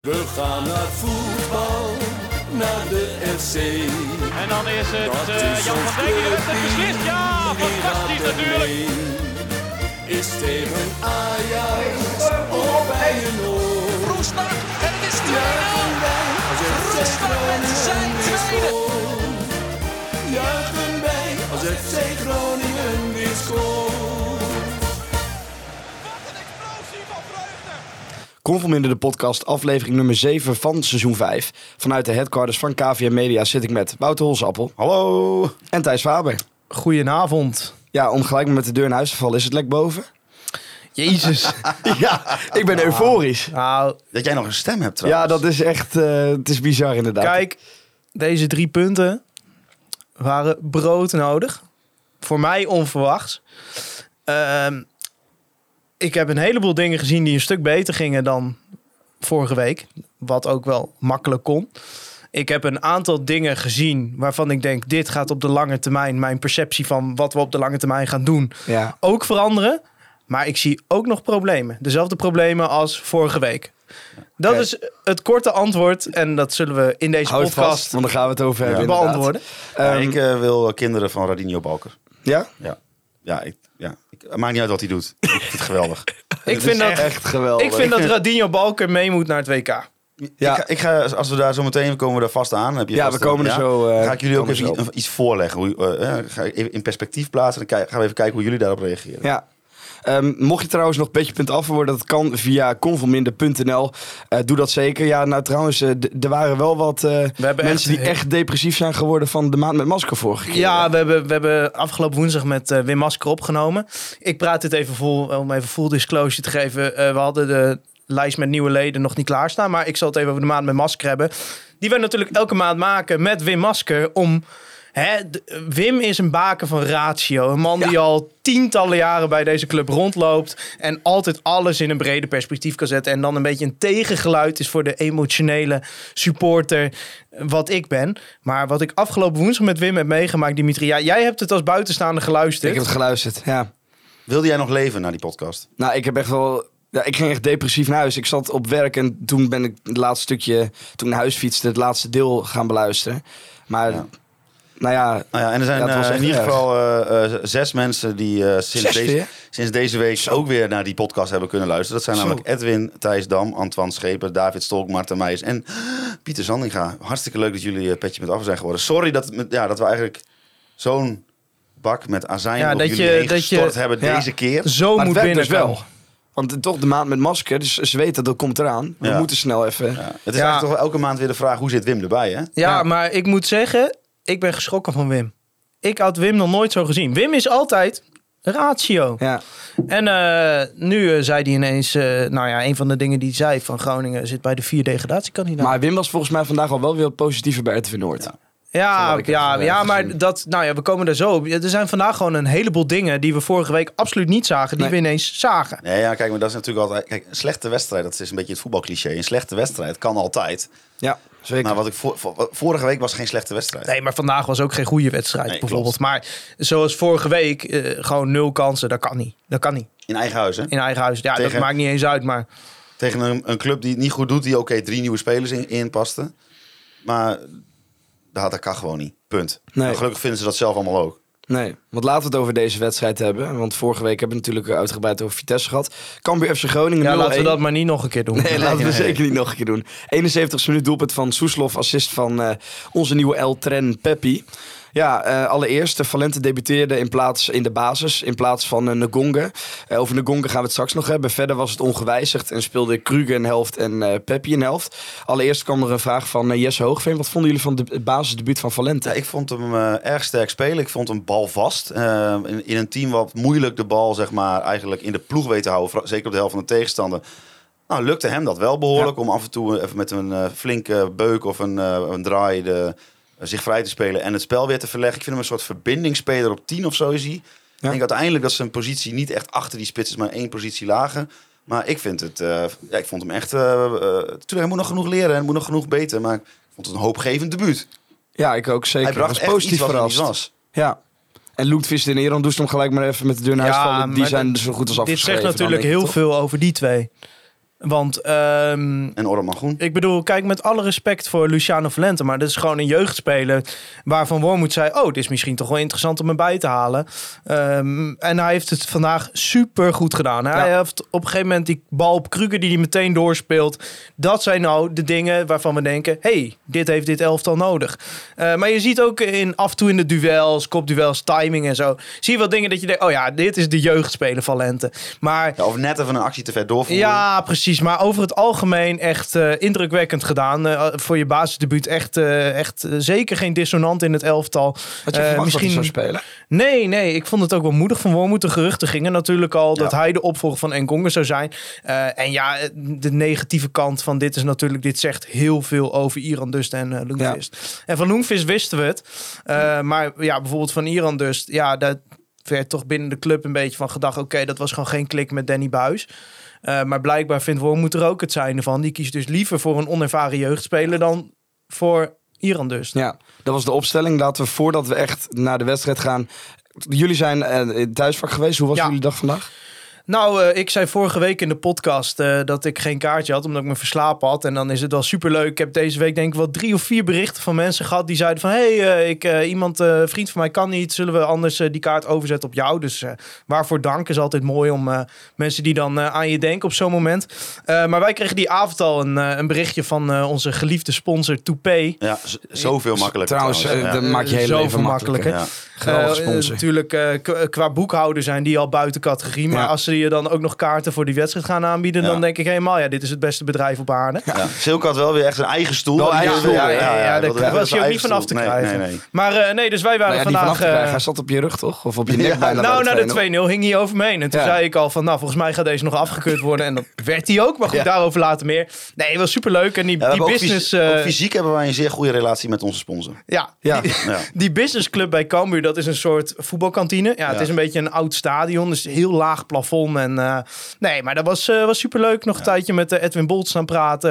We gaan naar voetbal, naar de FC. En dan is het Dat eh, is Jan van Dijk die de wedstrijd clubteam, beslist. Ja, fantastisch natuurlijk. Is tegen Ajax of bij een oor. Roestak en het is 2-0. Juichen wij als FC Roestak met zijn Groningen weer tweede. Juichen wij als FC Groningen weer scoort. Conforminder de podcast, aflevering nummer 7 van seizoen 5. Vanuit de headquarters van KVM Media zit ik met Wouter Holsappel Hallo. en Thijs Faber. Goedenavond. Ja, om gelijk met de deur in huis te vallen, is het lek boven? Jezus. ja, ik ben euforisch. nou, Dat jij nog een stem hebt trouwens. Ja, dat is echt, eh, het is bizar inderdaad. kijk, deze drie punten waren broodnodig. Voor mij onverwachts. Ehm, ik heb een heleboel dingen gezien die een stuk beter gingen dan vorige week. Wat ook wel makkelijk kon. Ik heb een aantal dingen gezien waarvan ik denk... dit gaat op de lange termijn mijn perceptie van wat we op de lange termijn gaan doen... Ja. ook veranderen. Maar ik zie ook nog problemen. Dezelfde problemen als vorige week. Dat is het korte antwoord. En dat zullen we in deze Houd het vast, podcast want daar gaan we het over hebben inderdaad. beantwoorden. Ja, Ehm, ik eh, wil kinderen van Radinho Balker. ja? Ja. Ja, ja. Ik, het maakt niet uit wat hij doet. Ik vind het geweldig. Ik vind, dat, Echt geweldig. ik vind dat Radinho Balker mee moet naar het WK. Ja. Ik, ga, ik ga, als we daar zo meteen komen we daar vast aan. Heb je Ja, vast we komen er zo, eh, ga ik jullie ook even zo iets, iets voorleggen. Hoe, eh, eh, ga ik even in perspectief plaatsen. Dan kijk- gaan we even kijken hoe jullie daarop reageren. Ja. Ehm, mocht je trouwens nog petje.af worden, dat kan via convolminder.nl. Eh, doe dat zeker. Ja, nou trouwens, eh, er waren wel wat eh, mensen echt- die echt depressief zijn geworden van de maand met masker vorige keer. Ja, we hebben, we hebben afgelopen woensdag met eh, Wim Masker opgenomen. Ik praat dit even vol, om even full disclosure te geven. We hadden de lijst met nieuwe leden nog niet klaarstaan. Maar ik zal het even over de maand met Masker hebben. Die we natuurlijk elke maand maken met Wim Masker om... Hè, Wim is een baken van ratio. Een man die al tientallen jaren bij deze club rondloopt. En altijd alles in een brede perspectief kan zetten. En dan een beetje een tegengeluid is voor de emotionele supporter. Wat ik ben. Maar wat ik afgelopen woensdag met Wim heb meegemaakt, Dimitri. Ja, jij hebt het als buitenstaander geluisterd. Ik heb het geluisterd, ja. Wilde jij nog leven na die podcast? Nou, ik heb echt wel... Ja, ik ging echt depressief naar huis. Ik zat op werk en toen ben ik het laatste stukje... Toen ik naar huis fietste, het laatste deel gaan beluisteren. Maar, Ja. Nou ja... Nou ja, en er zijn Ja, eh, in ieder geval eh, eh, zes mensen die eh, sinds, deze, sinds deze week ook weer naar die podcast hebben kunnen luisteren. Dat zijn Zo. namelijk Edwin, Thijs Dam, Antoine Scheper, David Stolk, Marten Meijers en Pieter Zandinga. Hartstikke leuk dat jullie petje met af zijn geworden. Sorry dat, het met- ja, dat we eigenlijk zo'n bak met azijn Ja, op dat jullie je- heen dat je- hebben Ja. deze keer. Zo Maar het moet werkt dus binnenkomen. wel. Want toch de maand met masker, dus ze weten dat komt eraan. We Ja. moeten snel even... Ja. Het is Ja. eigenlijk toch elke maand weer de vraag, hoe zit Wim erbij, hè? Ja, Ja. maar ik moet zeggen, ik ben geschrokken van Wim. Ik had Wim nog nooit zo gezien. Wim is altijd ratio. Ja. En eh, nu eh, zei hij ineens, eh, nou ja, een van de dingen die hij zei van Groningen zit bij de vier degradatiekandidaten. Maar Wim was volgens mij vandaag al wel weer positiever bij RTV Noord. Ja. Ja, ja, maar dat, nou ja, we komen er zo op. Er zijn vandaag gewoon een heleboel dingen die we vorige week absoluut niet zagen, die Nee. we ineens zagen. Nee, ja, kijk, maar dat is natuurlijk altijd... Kijk, een slechte wedstrijd, dat is een beetje het voetbalcliché. Een slechte wedstrijd kan altijd. Ja, zeker. Maar wat ik vorige week was geen slechte wedstrijd. Nee, maar vandaag was ook geen goede wedstrijd Nee, bijvoorbeeld. Maar zoals vorige week, eh, gewoon nul kansen, dat kan niet. Dat kan niet. In eigen huis, hè? In eigen huis. Ja, dat maakt niet eens uit, maar... Tegen een, een club die het niet goed doet, die oké drie nieuwe spelers in, inpaste. Maar dat, dat kan gewoon niet. Punt. Nee. En gelukkig vinden ze dat zelf allemaal ook. Nee, want laten we het over deze wedstrijd hebben. Want vorige week hebben we natuurlijk uitgebreid over Vitesse gehad. Cambuur FC Groningen Ja, 0-1. laten we dat maar niet nog een keer doen. Nee, laten we nee. zeker niet nog een keer doen. 71 minuut doelpunt van Soeslof, assist van eh, onze nieuwe El Tren Peppi. Ja, eh, allereerst, de Valente debuteerde in plaats in de basis in plaats van uh, Ngonge. Eh, over Ngonge gaan we het straks nog hebben. Verder was het ongewijzigd en speelde Kruger een helft en eh Peppi een helft. Allereerst kwam er een vraag van eh, Jesse Hoogveen. Wat vonden jullie van de, het basisdebuut van Valente? Ja, ik vond hem eh, erg sterk spelen. Ik vond hem balvast. Eh, in, in een team wat moeilijk de bal zeg maar, eigenlijk in de ploeg weet te houden. Zeker op de helft van de tegenstander. Nou, lukte hem dat wel behoorlijk om af en toe even met een eh, flinke beuk of een, eh, een draai de, eh, zich vrij te spelen en het spel weer te verleggen. Ik vind hem een soort verbindingsspeler op 10 of zo is hij. Ik denk uiteindelijk dat zijn positie niet echt achter die spits is, maar één positie lager. Maar ik vind het, eh, ja, ik vond hem echt. eh eh, tuurlijk, hij moet nog genoeg leren en hij moet nog genoeg beter. Maar ik vond het een hoopgevend debuut. Ja, ik ook zeker. hij bracht was echt positief iets verrast. was. Ja. En Loekvist en Eron doen hem gelijk maar even met de deur naar huis vallen. Die zijn dat- zo goed als Dit afgeschreven. zegt dan natuurlijk heel toch? veel over die twee. Want ehm, En ik bedoel, kijk, met alle respect voor Luciano Valente, maar dit is gewoon een jeugdspeler waarvan Wormoed zei, oh, dit is misschien toch wel interessant om hem bij te halen. Ehm, en hij heeft het vandaag super goed gedaan. Hij Ja. heeft op een gegeven moment die bal op Kruger die hij meteen doorspeelt. Dat zijn nou de dingen waarvan we denken, hey, dit heeft dit elftal nodig. Eh, maar je ziet ook in, af en toe in de duels, kopduels, timing en zo, zie je wel dingen dat je denkt, oh ja, dit is de jeugdspeler Valente. Maar Ja, of net even een actie te ver doorvoeren. ja, precies. Maar over het algemeen echt eh, indrukwekkend gedaan. Eh, voor je basisdebuut echt, eh, echt zeker geen dissonant in het elftal. Had je dat hij zou spelen? Nee, nee. Ik vond het ook wel moedig van Wormoed. De geruchten gingen natuurlijk al dat hij de opvolger van Engonga zou zijn. En ja, de negatieve kant van dit is natuurlijk... Dit zegt heel veel over Iran Dust en Loenvist. En van Loenvist wisten we het. Maar ja, bijvoorbeeld van Iran Dust... Ja, dat werd toch binnen de club een beetje van gedacht... Oké, dat was gewoon geen klik met Danny Buis. Eh, maar blijkbaar vindt Wormoed er ook het zijnde van. Die kiest dus liever voor een onervaren jeugdspeler dan voor Iran Dust. Ja, dat was de opstelling. Laten we voordat we echt naar de wedstrijd gaan. Jullie zijn het thuisvak geweest. Hoe was Ja. jullie dag vandaag? Nou, eh, ik zei vorige week in de podcast eh, dat ik geen kaartje had, omdat ik me verslapen had. En dan is het wel superleuk. Ik heb deze week denk ik wel drie of vier berichten van mensen gehad die zeiden van... hé, hey, eh, ik, eh, iemand, eh, vriend van mij kan niet. Zullen we anders die kaart overzetten op jou? Dus eh, waarvoor dank is altijd mooi om eh, mensen die dan aan je denken op zo'n moment. Eh, maar wij kregen die avond al een, een berichtje van eh, onze geliefde sponsor Toupay. Ja, zoveel makkelijker. Trouwens, trouwens, eh, ja. dan maak je heel Zoveel leven makkelijker. makkelijker. Ja. Geweldige Eh, sponsor. natuurlijk, eh, qua boekhouder zijn die al buiten categorie. Maar Ja. als ze je dan ook nog kaarten voor die wedstrijd gaan aanbieden, Ja. dan denk ik helemaal, ja, dit is het beste bedrijf op aarde. Ja. Silke had wel weer echt een eigen stoel. Wel Die eigen stoel, ja, ja, daar was hij ook niet van af te krijgen. Nee, nee, nee. Maar eh, nee, dus wij waren Nou ja, die vanaf vandaag... krijgen. eh, Hij zat op je rug, toch? Of op je nek Ja. bijna. nou, na de 2-0. 2-0 ging hij over me heen. En toen Ja. zei ik al van, nou, volgens mij gaat deze nog afgekeurd worden. En dat werd hij ook. Maar goed, Ja. daarover later meer. Nee, het was superleuk. En die, die business... fysi- eh, ook fysiek hebben wij een zeer goede relatie met onze sponsor. ja, Ja. die, die businessclub bij Cambuur, dat is een soort voetbalkantine. Ja, het is een beetje een oud stadion, dus heel laag plafond. En, eh, nee, maar dat was, eh, was superleuk. Nog een tijdje met eh, Edwin Bolt staan praten.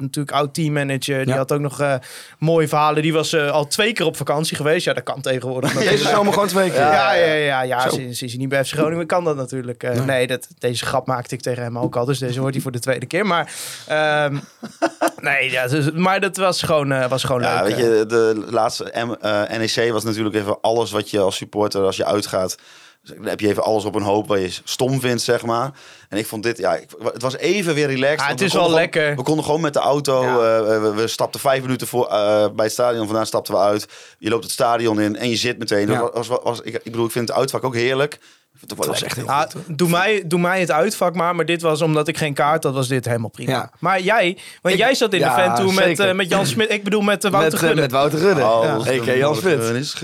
Natuurlijk oud teammanager. Die Ja. had ook nog mooie verhalen. Die was al twee keer op vakantie geweest. Ja, dat kan tegenwoordig. Deze zomer gewoon twee keer. Ja, ja, ja, ja. Sinds, sinds hij niet bij FC Groningen kan dat natuurlijk. Nee, dat, deze grap maakte ik tegen hem ook al. Dus deze hoort hij voor de tweede keer. Maar, ehm, nee, ja, dus, maar dat was gewoon, was gewoon Ja, leuk. weet je, de laatste M- NEC was natuurlijk even alles wat je als supporter, als je uitgaat, dan heb je even alles op een hoop wat je stom vindt, zeg maar. En ik vond dit, ja, ik- het was even weer relaxed. Ah, het is wel gewoon- lekker. We konden gewoon met de auto, Ja. eh, we, we stapten vijf minuten voor, eh, bij het stadion vandaan, stapten we uit. Je loopt het stadion in en je zit meteen. Ja. Dat was, was, was- ik, ik bedoel, ik vind het uitvak ook heerlijk. Het was echt heel Ah, doe, mij, doe mij het uitvak maar, maar dit was omdat ik geen kaart had, was dit helemaal prima. Ja. Maar jij, want Ik- jij zat in ja, de vent toe met, eh, met Jan Smit, ik bedoel met uh, Wouter Met, eh, Gudde. met Wouter Rudde. Oh, Ja. Jan Smit.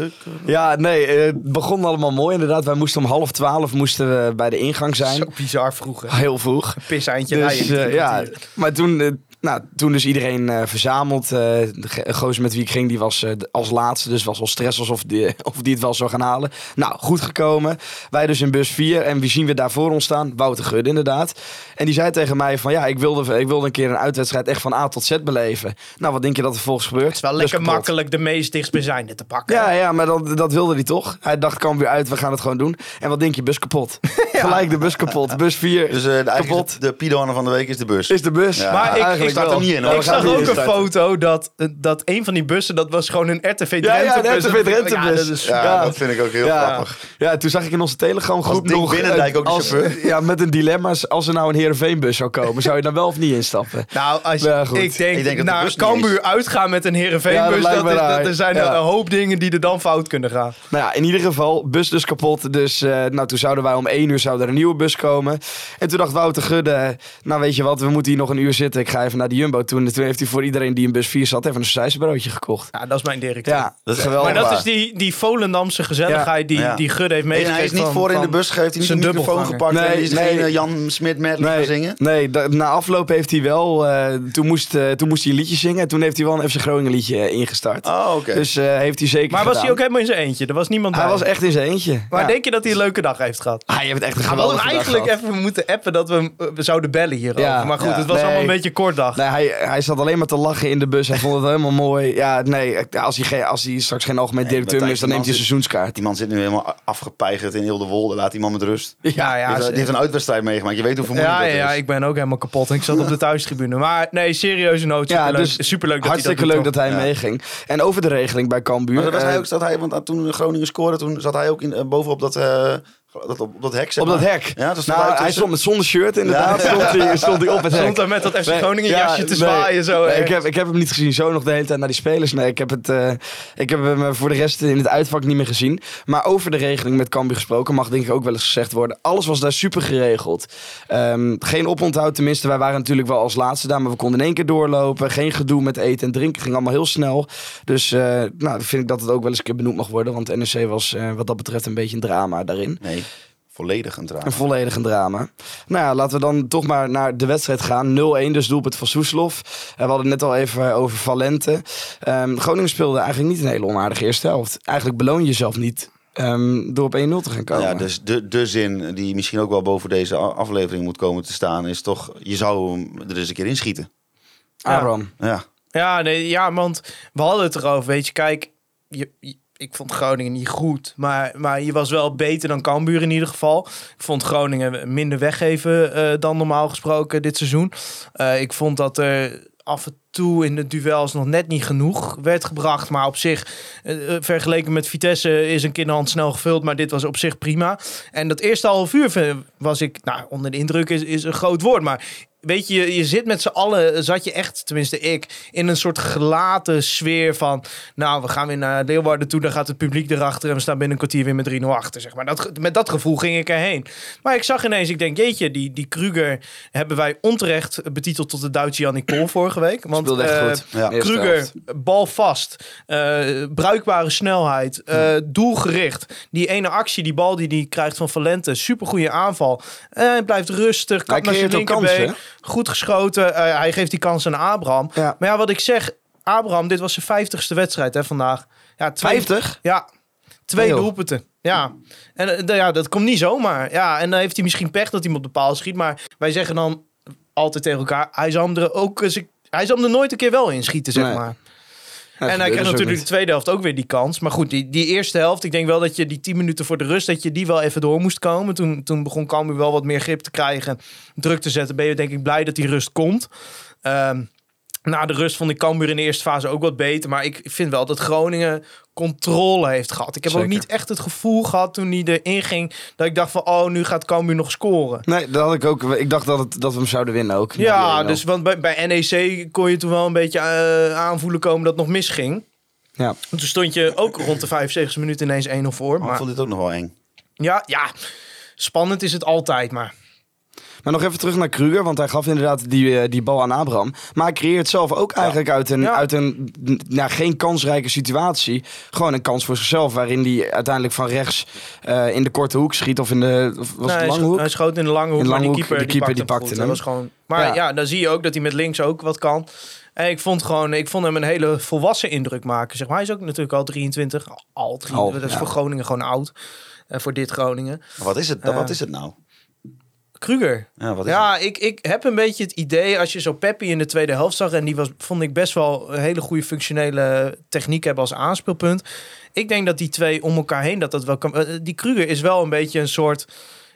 Ja, nee, eh, het begon allemaal mooi inderdaad. Wij moesten om half twaalf moesten we bij de ingang zijn. Zo bizar vroeg. hè. Heel vroeg. Piseintje Dus, rijden. eh, ja, maar toen, eh, nou, toen dus iedereen eh, verzameld. eh, de gozer met wie ik ging, die was eh, als laatste. Dus was wel stress alsof die, of die het wel zou gaan halen. Nou, goed gekomen. Wij dus in bus 4. En wie zien we daar voor ons staan? Wouter Gudde inderdaad. En die zei tegen mij van ja, ik wilde, ik wilde een keer een uitwedstrijd echt van A tot Z beleven. Nou, wat denk je dat er volgens gebeurt? Het is wel lekker kapot. makkelijk de meest dichtstbijzijnde te pakken. Ja, ja, maar dat, dat wilde hij toch. Hij dacht, kan weer uit, we gaan het gewoon doen. En wat denk je, bus kapot. Gelijk de bus kapot. Bus 4 Dus de, kapot. de, van de week is de bus. is de bus. Ja. Maar ik- ik eigenlijk sta er niet in, hoor. Ja, Ik zag ook een foto dat, dat een van die bussen, dat was gewoon een RTV Drenthe Ja, ja. RTV Drenthe Ja, dat ja, Ja. vind ik ook heel ja. grappig. Ja, toen zag ik in onze Telegram groep nog... Binnendijk ook de als, chauffeur? Ja, met een dilemma. Als er nou een Heerenveen-bus zou komen, zou je dan wel of niet instappen? Nou, als Ja, goed. ik denk, Ik denk naar Cambuur uitgaan met een Ja, Heerenveenbus, dat lijkt dat er zijn Ja. een hoop dingen die er dan fout kunnen gaan. Nou ja, in ieder geval, bus dus kapot. Dus eh, nou, toen zouden wij om één uur zou er een nieuwe bus komen. En toen dacht Wouter Gudde, nou weet je wat, we moeten hier nog een uur zitten. Ik ga even naar de Jumbo. Toen, toen heeft hij voor iedereen die in bus 4 zat even een sausijzenbroodje gekocht. Ja, dat is mijn directeur. Ja, Dat is geweldig. maar dat is die, die Volendamse gezelligheid die, Ja. die Gudde heeft En meegekregen. hij is niet van- voor in de bus gegeven, hij heeft zijn niet de microfoon gepakt. Nee, en is geen Jan Smit medley gaan zingen. Nee, da- na afloop heeft hij wel. eh, toen, moest, eh, toen moest hij een liedje zingen. En toen heeft hij wel een FC Groningen liedje eh, ingestart. Oh, oké. Dus eh, heeft hij zeker. Maar was hij ook helemaal in zijn eentje? Er was niemand Hij bij. was echt in zijn eentje. Maar Ja. denk je dat hij een leuke dag heeft gehad? Hij heeft echt een Hij hadden geweldige dag eigenlijk gehad. even moeten appen dat we, hem- we zouden bellen hierover. Ja, maar goed, ja. het was Nee. allemaal een beetje kort dag. Dag. Nee, hij, hij zat alleen maar te lachen in de bus. Hij vond het helemaal mooi. Ja, nee, als hij, geen, als hij straks geen algemeen Nee, directeur is, dan neemt hij een seizoenskaart. Die man zit nu helemaal afgepeigerd in heel de wolde. Laat die man met rust. Ja, ja, heeft, die heeft een uitwedstrijd meegemaakt. Je weet hoe vermoeiend ja, dat ja, is. ik ben ook helemaal kapot. En ik zat op de thuistribune. Maar nee, serieuze noot. Ja, Superleuk, dus superleuk dat Hartstikke hij dat leuk dat hij Ja. meeging. En over de regeling bij Cambuur. Maar was eh, hij ook, zat hij, want ah, toen Groningen scoorde, toen zat hij ook in, eh, bovenop dat, eh, dat, op, op dat hek, zeg op dat maar. hek. Ja, dus nou, hij hij tussen. stond met zonder shirt inderdaad. Ja. Stond, hij, stond hij op het hek. Stond daar met dat FC Nee, Groningen ja, jasje te nee. zwaaien. Zo, Nee, ik, heb, ik heb hem niet gezien. Zo nog de hele tijd naar die spelers. Nee, ik heb, het, eh, ik heb hem eh, voor de rest in het uitvak niet meer gezien. Maar over de regeling met Cambuur gesproken mag denk ik ook wel eens gezegd worden. Alles was daar super geregeld. Ehm, geen oponthoud tenminste. Wij waren natuurlijk wel als laatste daar. Maar we konden in één keer doorlopen. Geen gedoe met eten en drinken. Ging allemaal heel snel. Dus eh, nou, dan vind ik dat het ook wel eens een keer benoemd mag worden. Want NEC was eh, wat dat betreft een beetje een drama daarin. Nee, volledig een drama. Een volledig een drama. Nou ja, laten we dan toch maar naar de wedstrijd gaan. 0-1, dus doelpunt van Soeslof. Eh, we hadden het net al even over Valente. Ehm, Groningen speelde eigenlijk niet een hele onaardige eerste helft. Eigenlijk beloon je jezelf niet ehm, door op 1-0 te gaan komen. Ja, dus de, de zin die misschien ook wel boven deze aflevering moet komen te staan, is toch, je zou hem er eens een keer inschieten. Abraham. Ja. Ja, nee, ja, want we hadden het erover. Weet je, kijk, je, je- ik vond Groningen niet goed. Maar, maar je was wel beter dan Cambuur in ieder geval. Ik vond Groningen minder weggeven eh, dan normaal gesproken dit seizoen. Eh, ik vond dat er af en toe in de duels nog net niet genoeg werd gebracht. Maar op zich, eh, vergeleken met Vitesse, is een kinderhand snel gevuld. Maar dit was op zich prima. En dat eerste half uur was ik, nou, onder de indruk is, is een groot woord. Maar weet je, je zit met z'n allen, zat je echt, tenminste ik, in een soort gelaten sfeer van, nou, we gaan weer naar Leeuwarden toe, dan gaat het publiek erachter en we staan binnen een kwartier weer met 3-0 achter, zeg maar. Dat, met dat gevoel ging ik erheen. Maar ik zag ineens, ik denk, jeetje, die, die Kruger hebben wij onterecht betiteld tot de Duitse Jannik Pol vorige week. Want goed. ja. Kruger, bal vast, eh, bruikbare snelheid, eh, doelgericht. Die ene actie, die bal die hij krijgt van Valente, supergoeie aanval. Hij blijft rustig, kan naar zijn linkerbeen. Goed geschoten. Eh, hij geeft die kans aan Abraham. Ja. Maar ja, wat ik zeg, Abraham, dit was zijn vijftigste wedstrijd hè, vandaag. Ja, twee, 50? Ja, twee doelpunten. Ja, en eh, ja, dat komt niet zomaar. Ja, en dan heeft hij misschien pech dat hij hem op de paal schiet. Maar wij zeggen dan altijd tegen elkaar, hij zal hem er ook. Hij zal hem er nooit een keer wel in schieten, zeg Nee. maar. En hij krijgt natuurlijk de tweede helft ook weer die kans. Maar goed, die, die eerste helft, ik denk wel dat je die 10 minuten voor de rust, dat je die wel even door moest komen. Toen, toen begon Cambuur wel wat meer grip te krijgen, druk te zetten. Ben je denk ik blij dat die rust komt. Ehm, na de rust vond ik Cambuur in de eerste fase ook wat beter. Maar ik vind wel dat Groningen controle heeft gehad. Ik heb ook niet echt het gevoel gehad toen hij erin ging, dat ik dacht van, oh, nu gaat Cambuur nog scoren. Nee, dat had ik ook. Ik dacht dat, het, dat we hem zouden winnen ook. Ja, 1-0. dus want bij, bij NEC kon je toen wel een beetje eh, aanvoelen komen dat het nog misging. Ja. Toen stond je ook rond de 75 minuten ineens 1-0 voor. Maar ik Maar vond dit ook nog wel eng. ja, ja, spannend is het altijd. Maar Maar nog even terug naar Kruger, want hij gaf inderdaad die, eh, die bal aan Abraham. Maar hij creëert zelf ook eigenlijk uit een, Ja. uit een nou, geen kansrijke situatie. Gewoon een kans voor zichzelf, waarin hij uiteindelijk van rechts eh, in de korte hoek schiet. Of in de of was Nee, het hij, lange hoek? hij schoot in de lange hoek. In de die keeper, de keeper die die pakte, hem was gewoon, maar ja. Ja. dan zie je ook dat hij met links ook wat kan. En ik vond, gewoon, ik vond hem een hele volwassen indruk maken. Zeg maar. Hij is ook natuurlijk al 23. Al 23. Al, dat is ja. voor Groningen gewoon oud. Eh, voor dit Groningen. Wat is het, wat is het nou? Kruger. Ja, wat is Ja, ik, ik heb een beetje het idee, als je zo Peppi in de tweede helft zag... en die was, vond ik best wel een hele goede functionele techniek hebben als aanspeelpunt. Ik denk dat die twee om elkaar heen, dat dat wel kan... eh, Die Kruger is wel een beetje een soort...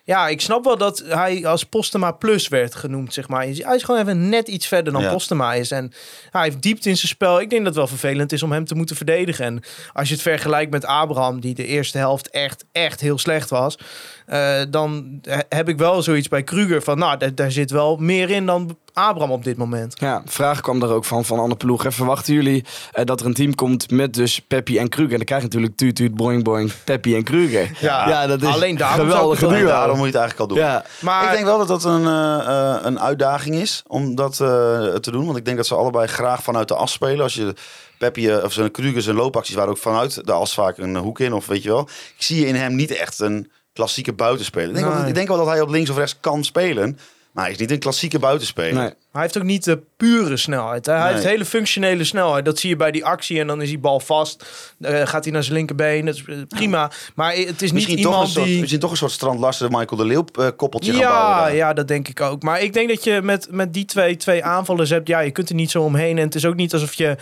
Ja, ik snap wel dat hij als Postema Plus werd genoemd, zeg maar. Hij is gewoon even net iets verder dan Ja. Postema is. En hij heeft diepte in zijn spel. Ik denk dat het wel vervelend is om hem te moeten verdedigen. En als je het vergelijkt met Abraham, die de eerste helft echt, echt heel slecht was... eh, dan he- heb ik wel zoiets bij Kruger van... nou, daar, daar zit wel meer in dan Abraham op dit moment. Ja, vraag kwam er ook van van Anne Ploeg. En verwachten jullie eh, dat er een team komt met dus Peppi en Kruger? En dan krijg je natuurlijk tuut tuut boing boing Peppi en Kruger. Ja, dat is alleen daarom zou ik geweldige het wel- duo. Daarom moet je het eigenlijk al doen. Ja, Maar Ik denk wel dat dat een, eh, eh, een uitdaging is om dat te doen. Want ik denk dat ze allebei graag vanuit de as spelen. Als je Peppi eh, of zijn Kruger zijn loopacties waren ook vanuit de as vaak een hoek in. Of weet je wel. Ik zie in hem niet echt een klassieke buitenspeler. Ik denk, wel- ik denk wel dat hij op links of rechts kan spelen. Maar hij is niet een klassieke buitenspeler. Nee. Hij heeft ook niet de pure snelheid. Hij Nee. heeft hele functionele snelheid. Dat zie je bij die actie en dan is die bal vast. Eh, gaat hij naar zijn linkerbeen. Dat is eh, prima. Maar het is niet Misschien toch, een iemand soort, die... misschien toch een soort Strand Larsen, Michael de Leeuw eh, koppeltje gaan bouwen. Ja, daar. ja, dat denk ik ook. Maar ik denk dat je met, met die twee, twee aanvallers hebt. Ja, je kunt er niet zo omheen. En het is ook niet alsof je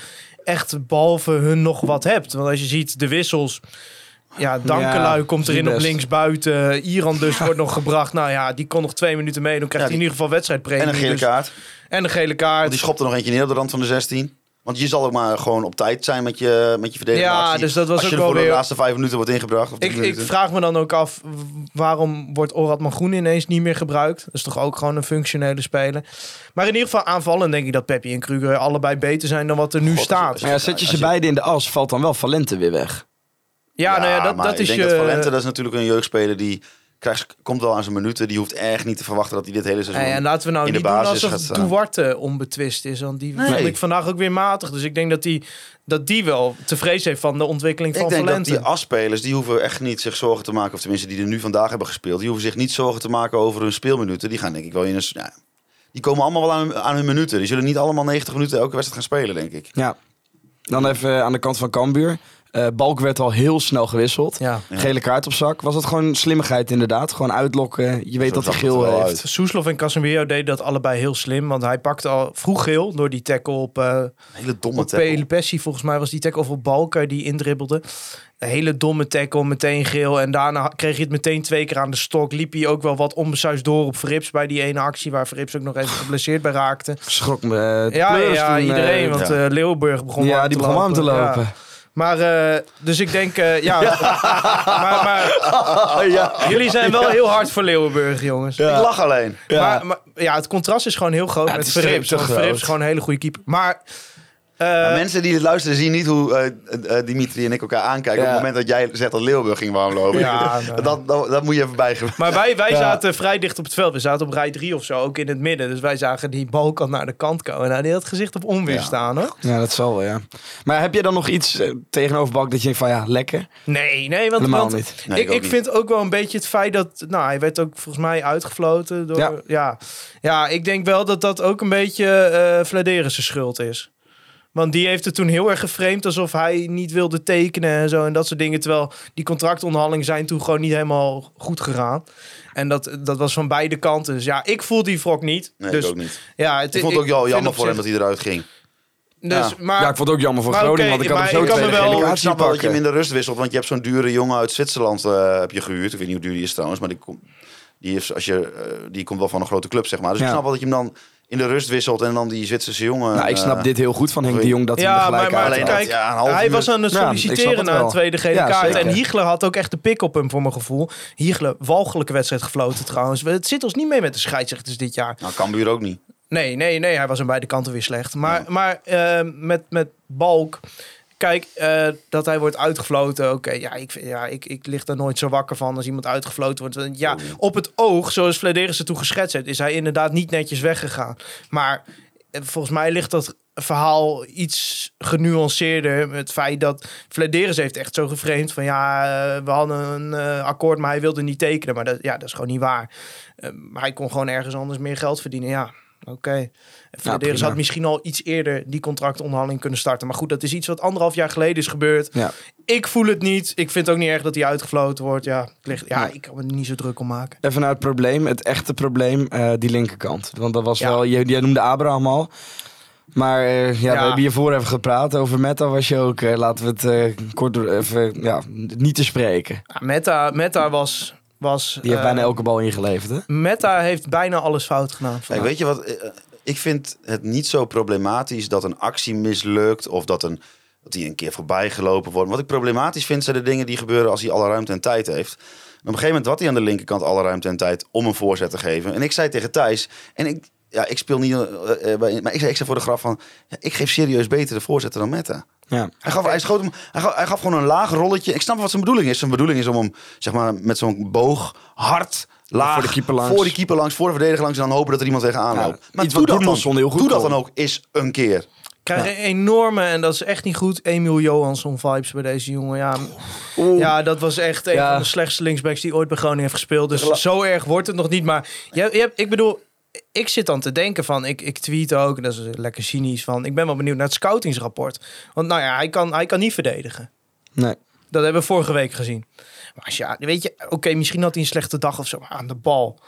echt behalve hun nog wat hebt. Want als je ziet de wissels. Ja, Dankelui Ja, komt die erin op links buiten. Iran dus wordt nog gebracht. Nou ja, die kon nog twee minuten mee. Dan krijgt Ja, hij in ieder geval wedstrijdpremie. En een gele Dus- kaart. En een gele Want kaart. die schopt er nog eentje neer op de rand van de 16. Want je zal ook maar gewoon op tijd zijn met je, met je verdediging. Ja, dus dat was Als ook je wel er voor weer- de laatste vijf minuten wordt ingebracht. Of Ik, ik vraag me dan ook af, waarom wordt Oratman Groen ineens niet meer gebruikt? Dat is toch ook gewoon een functionele speler. Maar in ieder geval aanvallen denk ik dat Peppi en Kruger allebei beter zijn dan wat er nu God, staat. Maar ja, zet je ze beide in de as, valt dan wel Valente weer weg. Ja, nou ja, dat, maar dat ik is denk je... dat Valente, dat is natuurlijk een jeugdspeler die krijgt, komt wel aan zijn minuten. Die hoeft echt niet te verwachten dat hij dit hele seizoen... En laten we nou in de niet doen basis alsof gaat staan. Duarte onbetwist is. Want die Nee. vond ik vandaag ook weer matig. Dus ik denk dat die, dat die wel te vrezen heeft van de ontwikkeling Ik van denk dat Valente. die asspelers, die hoeven echt niet zich zorgen te maken... of tenminste die er nu vandaag hebben gespeeld... die hoeven zich niet zorgen te maken over hun speelminuten. Die gaan denk ik wel in een... Ja, die komen allemaal wel aan, aan hun minuten. Die zullen niet allemaal 90 minuten elke wedstrijd gaan spelen, denk ik. Ja. Dan even aan de kant van Cambuur. Eh, Balk werd al heel snel gewisseld. Ja. Gele kaart op zak. Was het gewoon slimmigheid inderdaad? Gewoon uitlokken. Je weet dat hij geel heeft. uit. Soeslof en Casemiro deden dat allebei heel slim. Want hij pakte al vroeg geel door die tackle op... eh, Een hele domme Op tackle. Pessi, volgens mij was die tackle of op Balker die indribbelde. Een hele domme tackle, meteen geel. En daarna kreeg je het meteen twee keer aan de stok. Liep hij ook wel wat onbesuisd door op Verrips bij die ene actie... waar Verrips ook nog even geblesseerd bij raakte. Schrok me. eh, Ja, ja toen, iedereen. want ja. eh, Leeuwenburg begon ja, warm die te begon warm te Ja. Maar, eh, dus ik denk, eh, ja... maar, maar ja. jullie zijn wel heel hard voor Leeuwenburg, jongens. Ik lach alleen. Ja. Maar, maar ja, het contrast is gewoon heel groot Ja, het met is Verrips. Verrips is gewoon een hele goede keeper. Maar... eh, Maar mensen die het luisteren zien niet hoe eh, eh, Dimitri en ik elkaar aankijken... op Ja. het moment dat jij zegt dat Leeuwenburg ging warmlopen. Ja, dat, dat, dat moet je even bijgeven. Maar wij, wij Ja. zaten vrij dicht op het veld. We zaten op rij 3 of zo, ook in het midden. Dus wij zagen die balkant naar de kant komen. Nou, die had het gezicht op onweer Ja. staan, hoor. Ja, dat zal wel, ja. Maar heb je dan nog iets eh, tegenover Balk dat je denkt van ja, lekker? Nee, nee, want, Helemaal want niet. Nee, ik, ik ook ik niet. vind ook wel een beetje het feit dat... Nou, hij werd ook volgens mij uitgefloten door... Ja, Ja. ja. ik denk wel dat dat ook een beetje eh Vladeris' schuld is. Want die heeft het toen heel erg geframed alsof hij niet wilde tekenen en zo en dat soort dingen. Terwijl die contractonderhandelingen zijn toen gewoon niet helemaal goed gegaan. En dat, dat was van beide kanten. Dus ja, ik voel die wrok niet. Nee, dus ik ook niet. Ja, het, Ik vond het ook wel vind jammer voor hem dat hij eruit ging. Dus, Ja. maar, ja, ik vond het ook jammer voor Groningen, want ik had maar hem zo ik kan me wel- ik snap wel dat je hem in de rust wisselt, want je hebt zo'n dure jongen uit Zwitserland eh, heb je gehuurd. Ik weet niet hoe duur die is trouwens, maar die, kom- die, heeft, als je, eh, die komt wel van een grote club, zeg maar. Dus ik snap wel dat je hem dan in de rust wisselt en dan die Zwitserse jongen... Nou, ik snap eh, dit heel goed van Henk de Jong, dat hij Ja, er maar, gelijk maar haalt. kijk, ja, een half hij uur. was aan het solliciteren het naar een tweede gele Ja, kaart. zeker. En Hiegler had ook echt de pik op hem voor mijn gevoel. Hiegler, walgelijke wedstrijd gefloten trouwens. Het zit ons niet mee met de scheidsrechters dit jaar. Nou, Cambuur ook niet. Nee, nee, nee. Hij was aan beide kanten weer slecht. Maar, maar eh, met, met Balk... Kijk, eh, dat hij wordt uitgefloten. Oké, ja, ik, vind- ja ik, ik lig daar nooit zo wakker van als iemand uitgefloten wordt. Ja, op het oog, zoals Vladeris het toen geschetst heeft, is hij inderdaad niet netjes weggegaan. Maar eh, volgens mij ligt dat verhaal iets genuanceerder. Het feit dat Vladeris heeft echt zo geframed van ja, eh, we hadden een akkoord, maar hij wilde niet tekenen. Maar dat, ja, dat is gewoon niet waar. Maar hij kon gewoon ergens anders meer geld verdienen. Ja, oké. Prima. had misschien al iets eerder die contractonderhandeling kunnen starten. Maar goed, dat is iets wat anderhalf jaar geleden is gebeurd. Ja. Ik voel het niet. Ik vind het ook niet erg dat hij uitgefloten wordt. Ja, ik, lig, ja, ik kan me er niet zo druk om maken. Even naar het probleem, het echte probleem, eh, die linkerkant. Want dat was wel, jij, jij noemde Abraham al. Maar eh, ja, we hebben hiervoor even gepraat. Over Meta was je ook, eh, laten we het kort door, even, ja, niet te spreken. Meta, Meta was... was Die heeft eh, bijna elke bal ingeleverd, hè? Meta heeft bijna alles fout gedaan. Kijk, weet je wat? eh, Ik vind het niet zo problematisch dat een actie mislukt of dat, een, dat die een keer voorbij gelopen wordt. Wat ik problematisch vind zijn de dingen die gebeuren als hij alle ruimte en tijd heeft. En op een gegeven moment had hij aan de linkerkant alle ruimte en tijd om een voorzet te geven. En ik zei tegen Thijs, en ik, ja, ik speel niet, eh, eh, maar ik zei, ik zei voor de graf van, ja, ik geef serieus betere voorzetten dan Meta. Ja. Hij gaf, hij, schoot hem, hij, gaf, hij gaf gewoon een laag rolletje. Ik snap wat zijn bedoeling is. Zijn bedoeling is om hem zeg maar, met zo'n boog hard, laag, Voor de keeper langs. voor de keeper langs, voor de verdediger langs en dan hopen dat er iemand tegenaan Ja, loopt. maar iets doe wat dat, dan, heel goed doe dat dan ook eens een keer. krijg een enorme, en dat is echt niet goed, Emiel Johansson vibes bij deze jongen. Ja, ja dat was echt een Ja. van de slechtste linksbacks die ooit bij Groningen heeft gespeeld. Dus zo erg wordt het nog niet. Maar je, je hebt, ik bedoel, ik zit dan te denken van, ik, ik tweet ook, en dat is lekker cynisch van, ik ben wel benieuwd naar het scoutingsrapport. Want nou ja, hij kan, hij kan niet verdedigen. Nee. Dat hebben we vorige week gezien. Maar als je, weet je, oké, misschien had hij een slechte dag of zo maar aan de bal.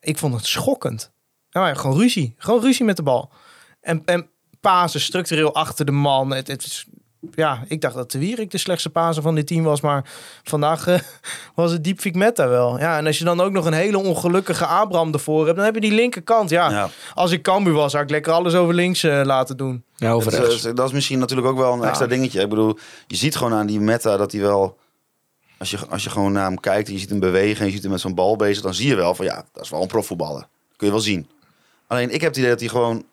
Ik vond het schokkend. Nou ja, gewoon ruzie. Gewoon ruzie met de bal. En, en pasen structureel achter de man. Het, het is- ja, ik dacht dat de Wierik de slechtste paser van dit team was. Maar vandaag eh, was het Diepvik Meta wel. Ja, en als je dan ook nog een hele ongelukkige Abraham ervoor hebt... dan heb je die linkerkant. Ja, Ja. als ik Cambuur was, zou ik lekker alles over links eh, laten doen. Ja, over Dat rechts. is, dat is misschien natuurlijk ook wel een Ja. extra dingetje. Ik bedoel, je ziet gewoon aan die meta dat hij wel... Als je, als je gewoon naar hem kijkt en je ziet hem bewegen en je ziet hem met zo'n bal bezig... dan zie je wel van ja, dat is wel een profvoetballer. Kun je wel zien. Alleen ik heb het idee dat hij gewoon...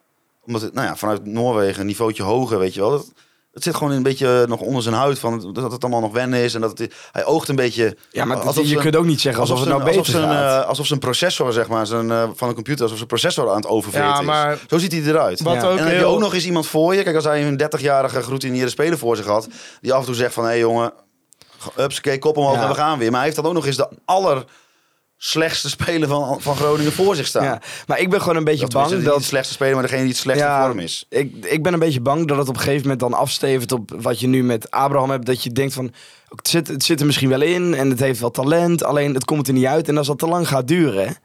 Omdat het, nou ja, vanuit Noorwegen een niveautje hoger, weet je wel... Dat, het zit gewoon een beetje nog onder zijn huid van dat het allemaal nog wennen is. En dat het, hij oogt een beetje... Ja, maar alsof je zijn- kunt ook niet zeggen alsof, het nou zijn- beter alsof zijn, gaat. eh, alsof zijn processor, zeg maar, zijn, eh, van een computer, alsof zijn processor aan het oververen Ja, is. maar- Zo ziet hij eruit. Wat Ja. ook En dan heb je heel... ook nog eens iemand voor je. Kijk, als hij een 30-jarige geroutineerde speler voor zich had. Die af en toe zegt van, hé hey, jongen, upskee, kop omhoog Ja. en we gaan weer. Maar hij heeft dan ook nog eens de aller slechtste speler van, van Groningen voor zich staan. ja. Maar ik ben gewoon een beetje Dat bang dat... de slechtste speler, maar degene die het slechtste Ja, vorm is. Ik, ik ben een beetje bang dat het op een gegeven moment dan afstevend op wat je nu met Abraham hebt. Dat je denkt van, het zit, het zit er misschien wel in en het heeft wel talent. Alleen het komt er niet uit. En als dat te lang gaat duren,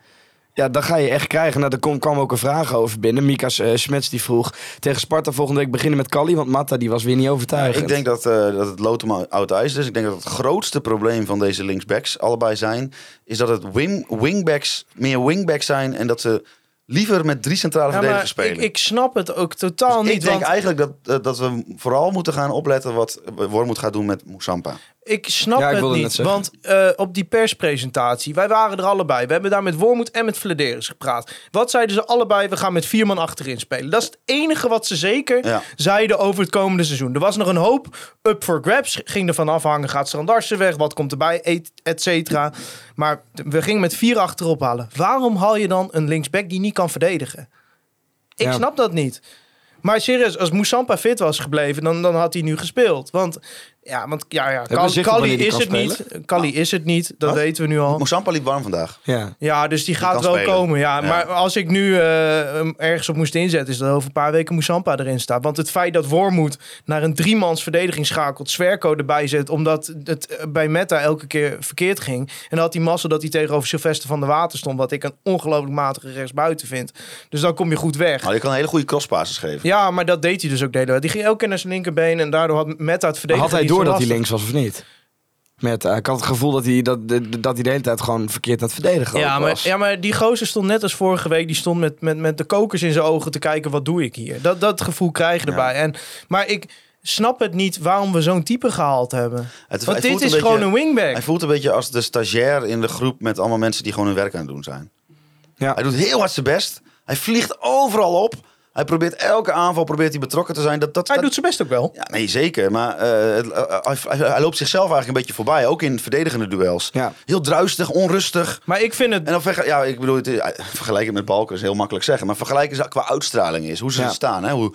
ja, dan ga je echt krijgen. Nou, daar kwam, kwam ook een vraag over binnen. Mika uh, Smets die vroeg tegen Sparta volgende week beginnen met Kali. Want Matta die was weer niet overtuigend. Ik denk dat, eh, dat het lood om oud ijs is. Ik denk dat het grootste probleem van deze linksbacks allebei zijn... is dat het wing, wingbacks meer wingbacks zijn... en dat ze liever met drie centrale Ja, verdedigers maar ik, spelen. ik snap het ook totaal Dus niet. ik denk want eigenlijk dat, eh, dat we vooral moeten gaan opletten... wat Wormoed gaat doen met Moussampa. Ik snap Ja, ik het niet. Want eh, op die perspresentatie, wij waren er allebei. We hebben daar met Wormoed en met Flederis gepraat. Wat zeiden ze allebei? We gaan met vier man achterin spelen. Dat is het enige wat ze zeker Ja. zeiden over het komende seizoen. Er was nog een hoop up for grabs. Ging ervan afhangen, gaat Strandarsen weg? Wat komt erbij? Et, et cetera. Maar we gingen met vier achterop halen. Waarom haal je dan een linksback die niet kan verdedigen? Ik Ja. snap dat niet. Maar serieus, als Moussampa fit was gebleven, dan, dan had hij nu gespeeld. Want ja, want, ja, ja Kal- Kali die is het niet. Kali is het niet, dat Wat? weten we nu al. Moussampa liep warm vandaag. Ja. Ja, dus die gaat wel spelen. komen. Ja, Ja. Maar als ik nu eh, ergens op moest inzetten, is dat over een paar weken Moussampa erin staat. Want het feit dat Wormoed naar een driemans verdediging schakelt, Zwerko erbij zet, omdat het eh, bij Meta elke keer verkeerd ging. En dan had hij massa dat hij tegenover Sylvester van der Water stond, wat ik een ongelooflijk matige rechtsbuiten vind. Dus dan kom je goed weg. Maar je kan een hele goede crosspasses geven. Ja, maar dat deed hij dus ook de hele tijd. Die ging elke keer naar zijn linkerbeen en daardoor had Meta het verdedigen had hij niet door dat hij links was of niet? Met, eh, ik had het gevoel dat hij, dat, dat hij de hele tijd gewoon verkeerd aan het verdedigen Ja maar, was. ja, maar die gozer stond net als vorige week. Die stond met, met, met de kokers in zijn ogen te kijken, wat doe ik hier? Dat, dat gevoel krijg je erbij. En, maar ik snap het niet waarom we zo'n type gehaald hebben. Het, Want dit is een gewoon beetje- een wingback. Hij voelt een beetje als de stagiair in de groep met allemaal mensen die gewoon hun werk aan het doen zijn. Ja. Hij doet heel hard zijn best. Hij vliegt overal op. Hij probeert elke aanval probeert hij betrokken te zijn. Dat, dat, Hij dat- doet zijn best ook wel. Ja, nee, zeker. Maar eh, het- eh, hij, loopt zichzelf eigenlijk een beetje voorbij. Ook in verdedigende duels. Ja. Heel druistig, onrustig. Maar ik vind het... En dan ja, ik bedoel, het, is- vergelijken met Balken is heel makkelijk zeggen. Maar vergelijken ze qua uitstraling is. Hoe ze Ja. staan. Hè? Hoe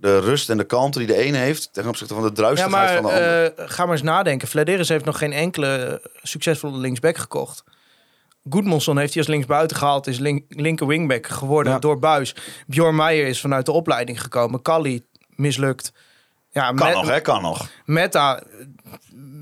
de rust en de kalmte die de ene heeft... ten opzichte van de Ja, druistigheid maar van de andere. eh, ga maar eens nadenken. Flederis heeft nog geen enkele succesvolle linksback gekocht. Goedmonson heeft hij als linksbuiten gehaald. Is link, linker wingback geworden Ja. door Buis. Bjorn Meijer is vanuit de opleiding gekomen. Kali mislukt. Ja, kan Met- nog, hè? Kan nog. Meta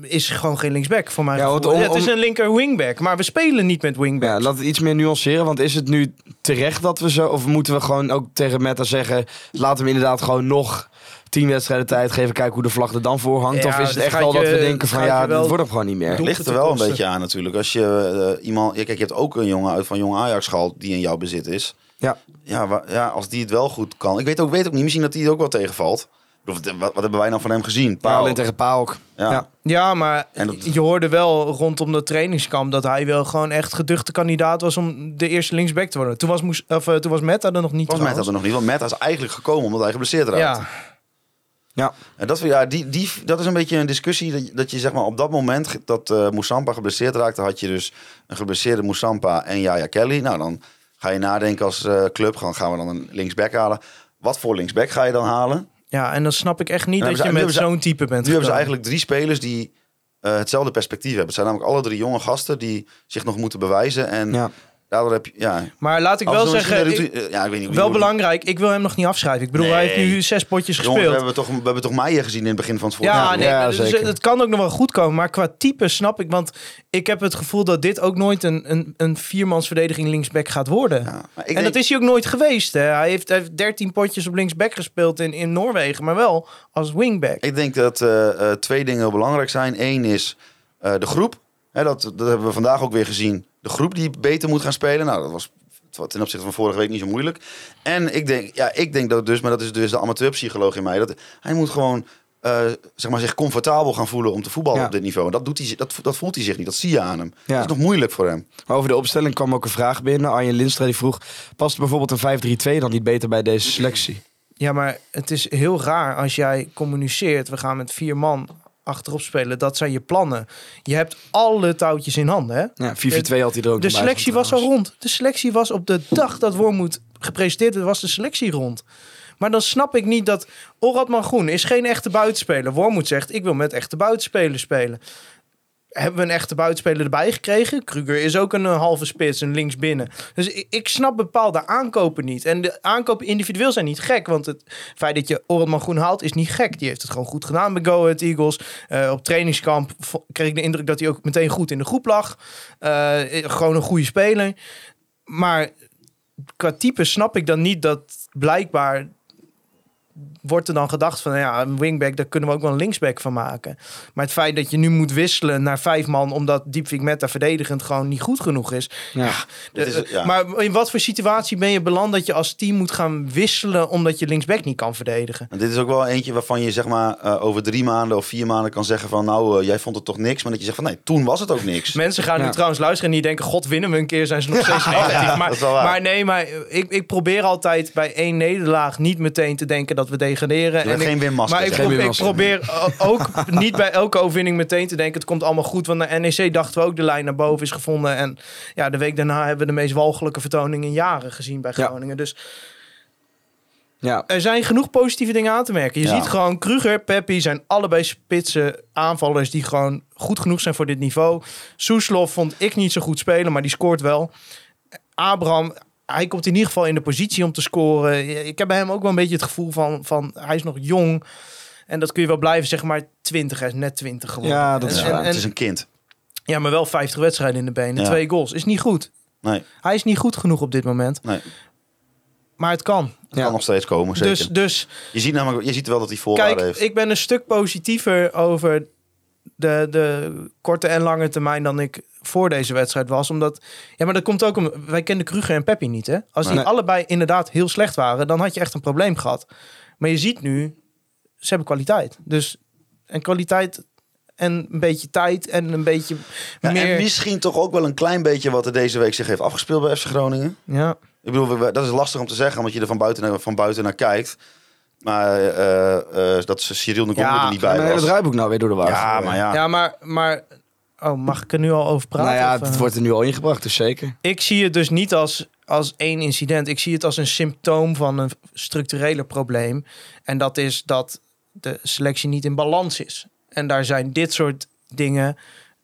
is gewoon geen linksback voor mij. Ja, om- het is een linker wingback, maar we spelen niet met Ja, wingbacks. laat het iets meer nuanceren. Want is het nu terecht dat we zo... Of moeten we gewoon ook tegen Meta zeggen... Laten we inderdaad gewoon nog tien wedstrijden tijd geven. Kijken hoe de vlag er dan voor hangt. Ja, of is het dit echt wel dat we denken van... Ja, dit wordt hem gewoon niet meer. doen. ligt er wel een beetje aan natuurlijk. Als je eh, iemand, ja, kijk, je hebt ook een jongen uit van Jong Ajax gehaald die in jouw bezit is. Ja. Ja, ja, als die het wel goed kan. Ik weet ook, weet ook niet, misschien dat hij het ook wel tegenvalt. Wat, wat hebben wij nou van hem gezien? Paal tegen Paok. Ja. Ja. Ja, maar En dat- je hoorde wel rondom dat trainingskamp dat hij wel gewoon echt geduchte kandidaat was om de eerste linksback te worden. Toen was, Moes, of, eh, toen was Meta er nog niet. Was Meta er nog niet, want Meta is eigenlijk gekomen omdat hij geblesseerd raakte. Ja, Ja. En dat, ja, die, die, dat is een beetje een discussie dat, je- dat je zeg maar op dat moment dat Moussampa geblesseerd raakte, had je dus een geblesseerde Moussampa en Yaya Kelly. Nou, dan ga je nadenken als eh, club, gaan, gaan we dan een linksback halen. Wat voor linksback ga je dan halen? ja, en dan snap ik echt niet Nu dat je met zo'n type bent. Nu hebben ze eigenlijk drie spelers die eh, hetzelfde perspectief hebben. Het zijn namelijk alle drie jonge gasten die zich nog moeten bewijzen. En Ja. Daardoor heb je, ja... Maar laat ik wel zeggen, ik- ja, ik weet niet wel belangrijk, ik wil hem nog niet afschrijven. Ik bedoel, hij heeft nu zes potjes Jongens, we gespeeld. hebben toch, we hebben toch Meijer gezien in het begin van het Ja, voorjaar. nee, Ja, dus zeker. het kan ook nog wel goed komen. Maar qua type snap ik. Want ik heb het gevoel dat dit ook nooit een, een, een viermansverdediging linksback gaat worden. Ja, en denk- dat is hij ook nooit geweest. Hè. Hij, heeft, hij heeft 13 potjes op linksback gespeeld in, in Noorwegen. Maar wel als wingback. Ik denk dat eh, eh, twee dingen heel belangrijk zijn. Eén is eh, de groep. Hè, dat, dat hebben we vandaag ook weer gezien. De groep die beter moet gaan spelen. Nou, dat was ten opzichte van vorige week niet zo moeilijk. En ik denk, ja, ik denk dat dus, maar dat is dus de amateurpsycholoog in mij. Dat hij moet gewoon eh, zeg maar, zich comfortabel gaan voelen om te voetballen Ja. op dit niveau. En dat, doet hij, dat, dat voelt hij zich niet. Dat zie je aan hem. Ja. Dat is nog moeilijk voor hem. Maar over de opstelling kwam ook een vraag binnen. Arjen Linstra die vroeg, past bijvoorbeeld een 5-3-2 dan niet beter bij deze selectie? Ja, maar het is heel raar als jij communiceert. We gaan met vier man achterop spelen. Dat zijn je plannen. Je hebt alle touwtjes in handen. Hè? Ja, 4-4-2 had hij er ook De selectie was al rond. De selectie was op de dag dat Wormoed gepresenteerd werd, was de selectie rond. Maar dan snap ik niet dat Oratman Groen is geen echte buitenspeler. Wormoed zegt, ik wil met echte buitenspelers spelen. Hebben we een echte buitenspeler erbij gekregen? Kruger is ook een eh, halve spits, een linksbinnen. Dus ik, ik snap bepaalde aankopen niet. En de aankopen individueel zijn niet gek. Want het feit dat je Oratman Groen haalt is niet gek. Die heeft het gewoon goed gedaan bij Go Ahead Eagles. Eh, op trainingskamp kreeg ik de indruk dat hij ook meteen goed in de groep lag. Eh, gewoon een goede speler. Maar qua type snap ik dan niet dat blijkbaar wordt er dan gedacht van ja, een wingback, daar kunnen we ook wel een linksback van maken. Maar het feit dat je nu moet wisselen naar vijf man omdat Diepvik Meta verdedigend gewoon niet goed genoeg is. Ja. Dat is het, ja. Maar in wat voor situatie ben je beland dat je als team moet gaan wisselen omdat je linksback niet kan verdedigen? En dit is ook wel eentje waarvan je zeg maar eh, over drie maanden of vier maanden kan zeggen van nou, eh, jij vond het toch niks. Maar dat je zegt van nee, toen was het ook niks. Mensen gaan Ja. nu trouwens luisteren en die denken: God, winnen we een keer, zijn ze nog steeds negatief. ja, maar, maar nee, maar ik, ik probeer altijd bij één nederlaag niet meteen te denken dat we degraderen. ik- geen Masker, Maar ik, pro- ik probeer o- ook niet bij elke overwinning meteen te denken: het komt allemaal goed. Want naar NEC dachten we ook de lijn naar boven is gevonden. En ja, de week daarna hebben we de meest walgelijke vertoning in jaren gezien bij Ja. Groningen. Dus Ja. er zijn genoeg positieve dingen aan te merken. Je Ja. ziet gewoon Kruger, Peppi zijn allebei spitse aanvallers die gewoon goed genoeg zijn voor dit niveau. Soeslof vond ik niet zo goed spelen, maar die scoort wel. Abraham, hij komt in ieder geval in de positie om te scoren. Ik heb bij hem ook wel een beetje het gevoel van, van hij is nog jong. En dat kun je wel blijven, zeg maar 20, hij is net 20 geworden. Ja, dat is En- en- het is een kind. ja, maar wel 50 wedstrijden in de benen, Ja. twee goals. Is niet goed. Nee, Hij is niet goed genoeg op dit moment. nee. Maar het kan. Het Ja. kan nog steeds komen, zeker. Dus, dus je, ziet namelijk, je ziet wel dat hij voorwaarden Kijk, heeft. ik ben een stuk positiever over de, de korte en lange termijn dan ik voor deze wedstrijd was. Omdat, ja, maar dat komt ook om, wij kenden Kruger en Peppi niet, hè? Als die Nee. allebei inderdaad heel slecht waren, dan had je echt een probleem gehad. Maar je ziet nu, ze hebben kwaliteit. Dus, en kwaliteit en een beetje tijd en een beetje Ja, meer... En misschien toch ook wel een klein beetje wat er deze week zich heeft afgespeeld bij FC Groningen. Ja. Ik bedoel, dat is lastig om te zeggen, omdat je er van buiten, naar- van buiten naar kijkt. Maar eh, eh, dat ze Cyril de Ja, er niet bij was. draaiboek nou weer door de war. Ja, maar ja. ja, maar, maar... Oh, mag ik er nu al over praten? Nou ja, of, het eh? wordt er nu al ingebracht, dus zeker. Ik zie het dus niet als, als één incident. Ik zie het als een symptoom van een structurele probleem. En dat is dat de selectie niet in balans is. En daar zijn dit soort dingen,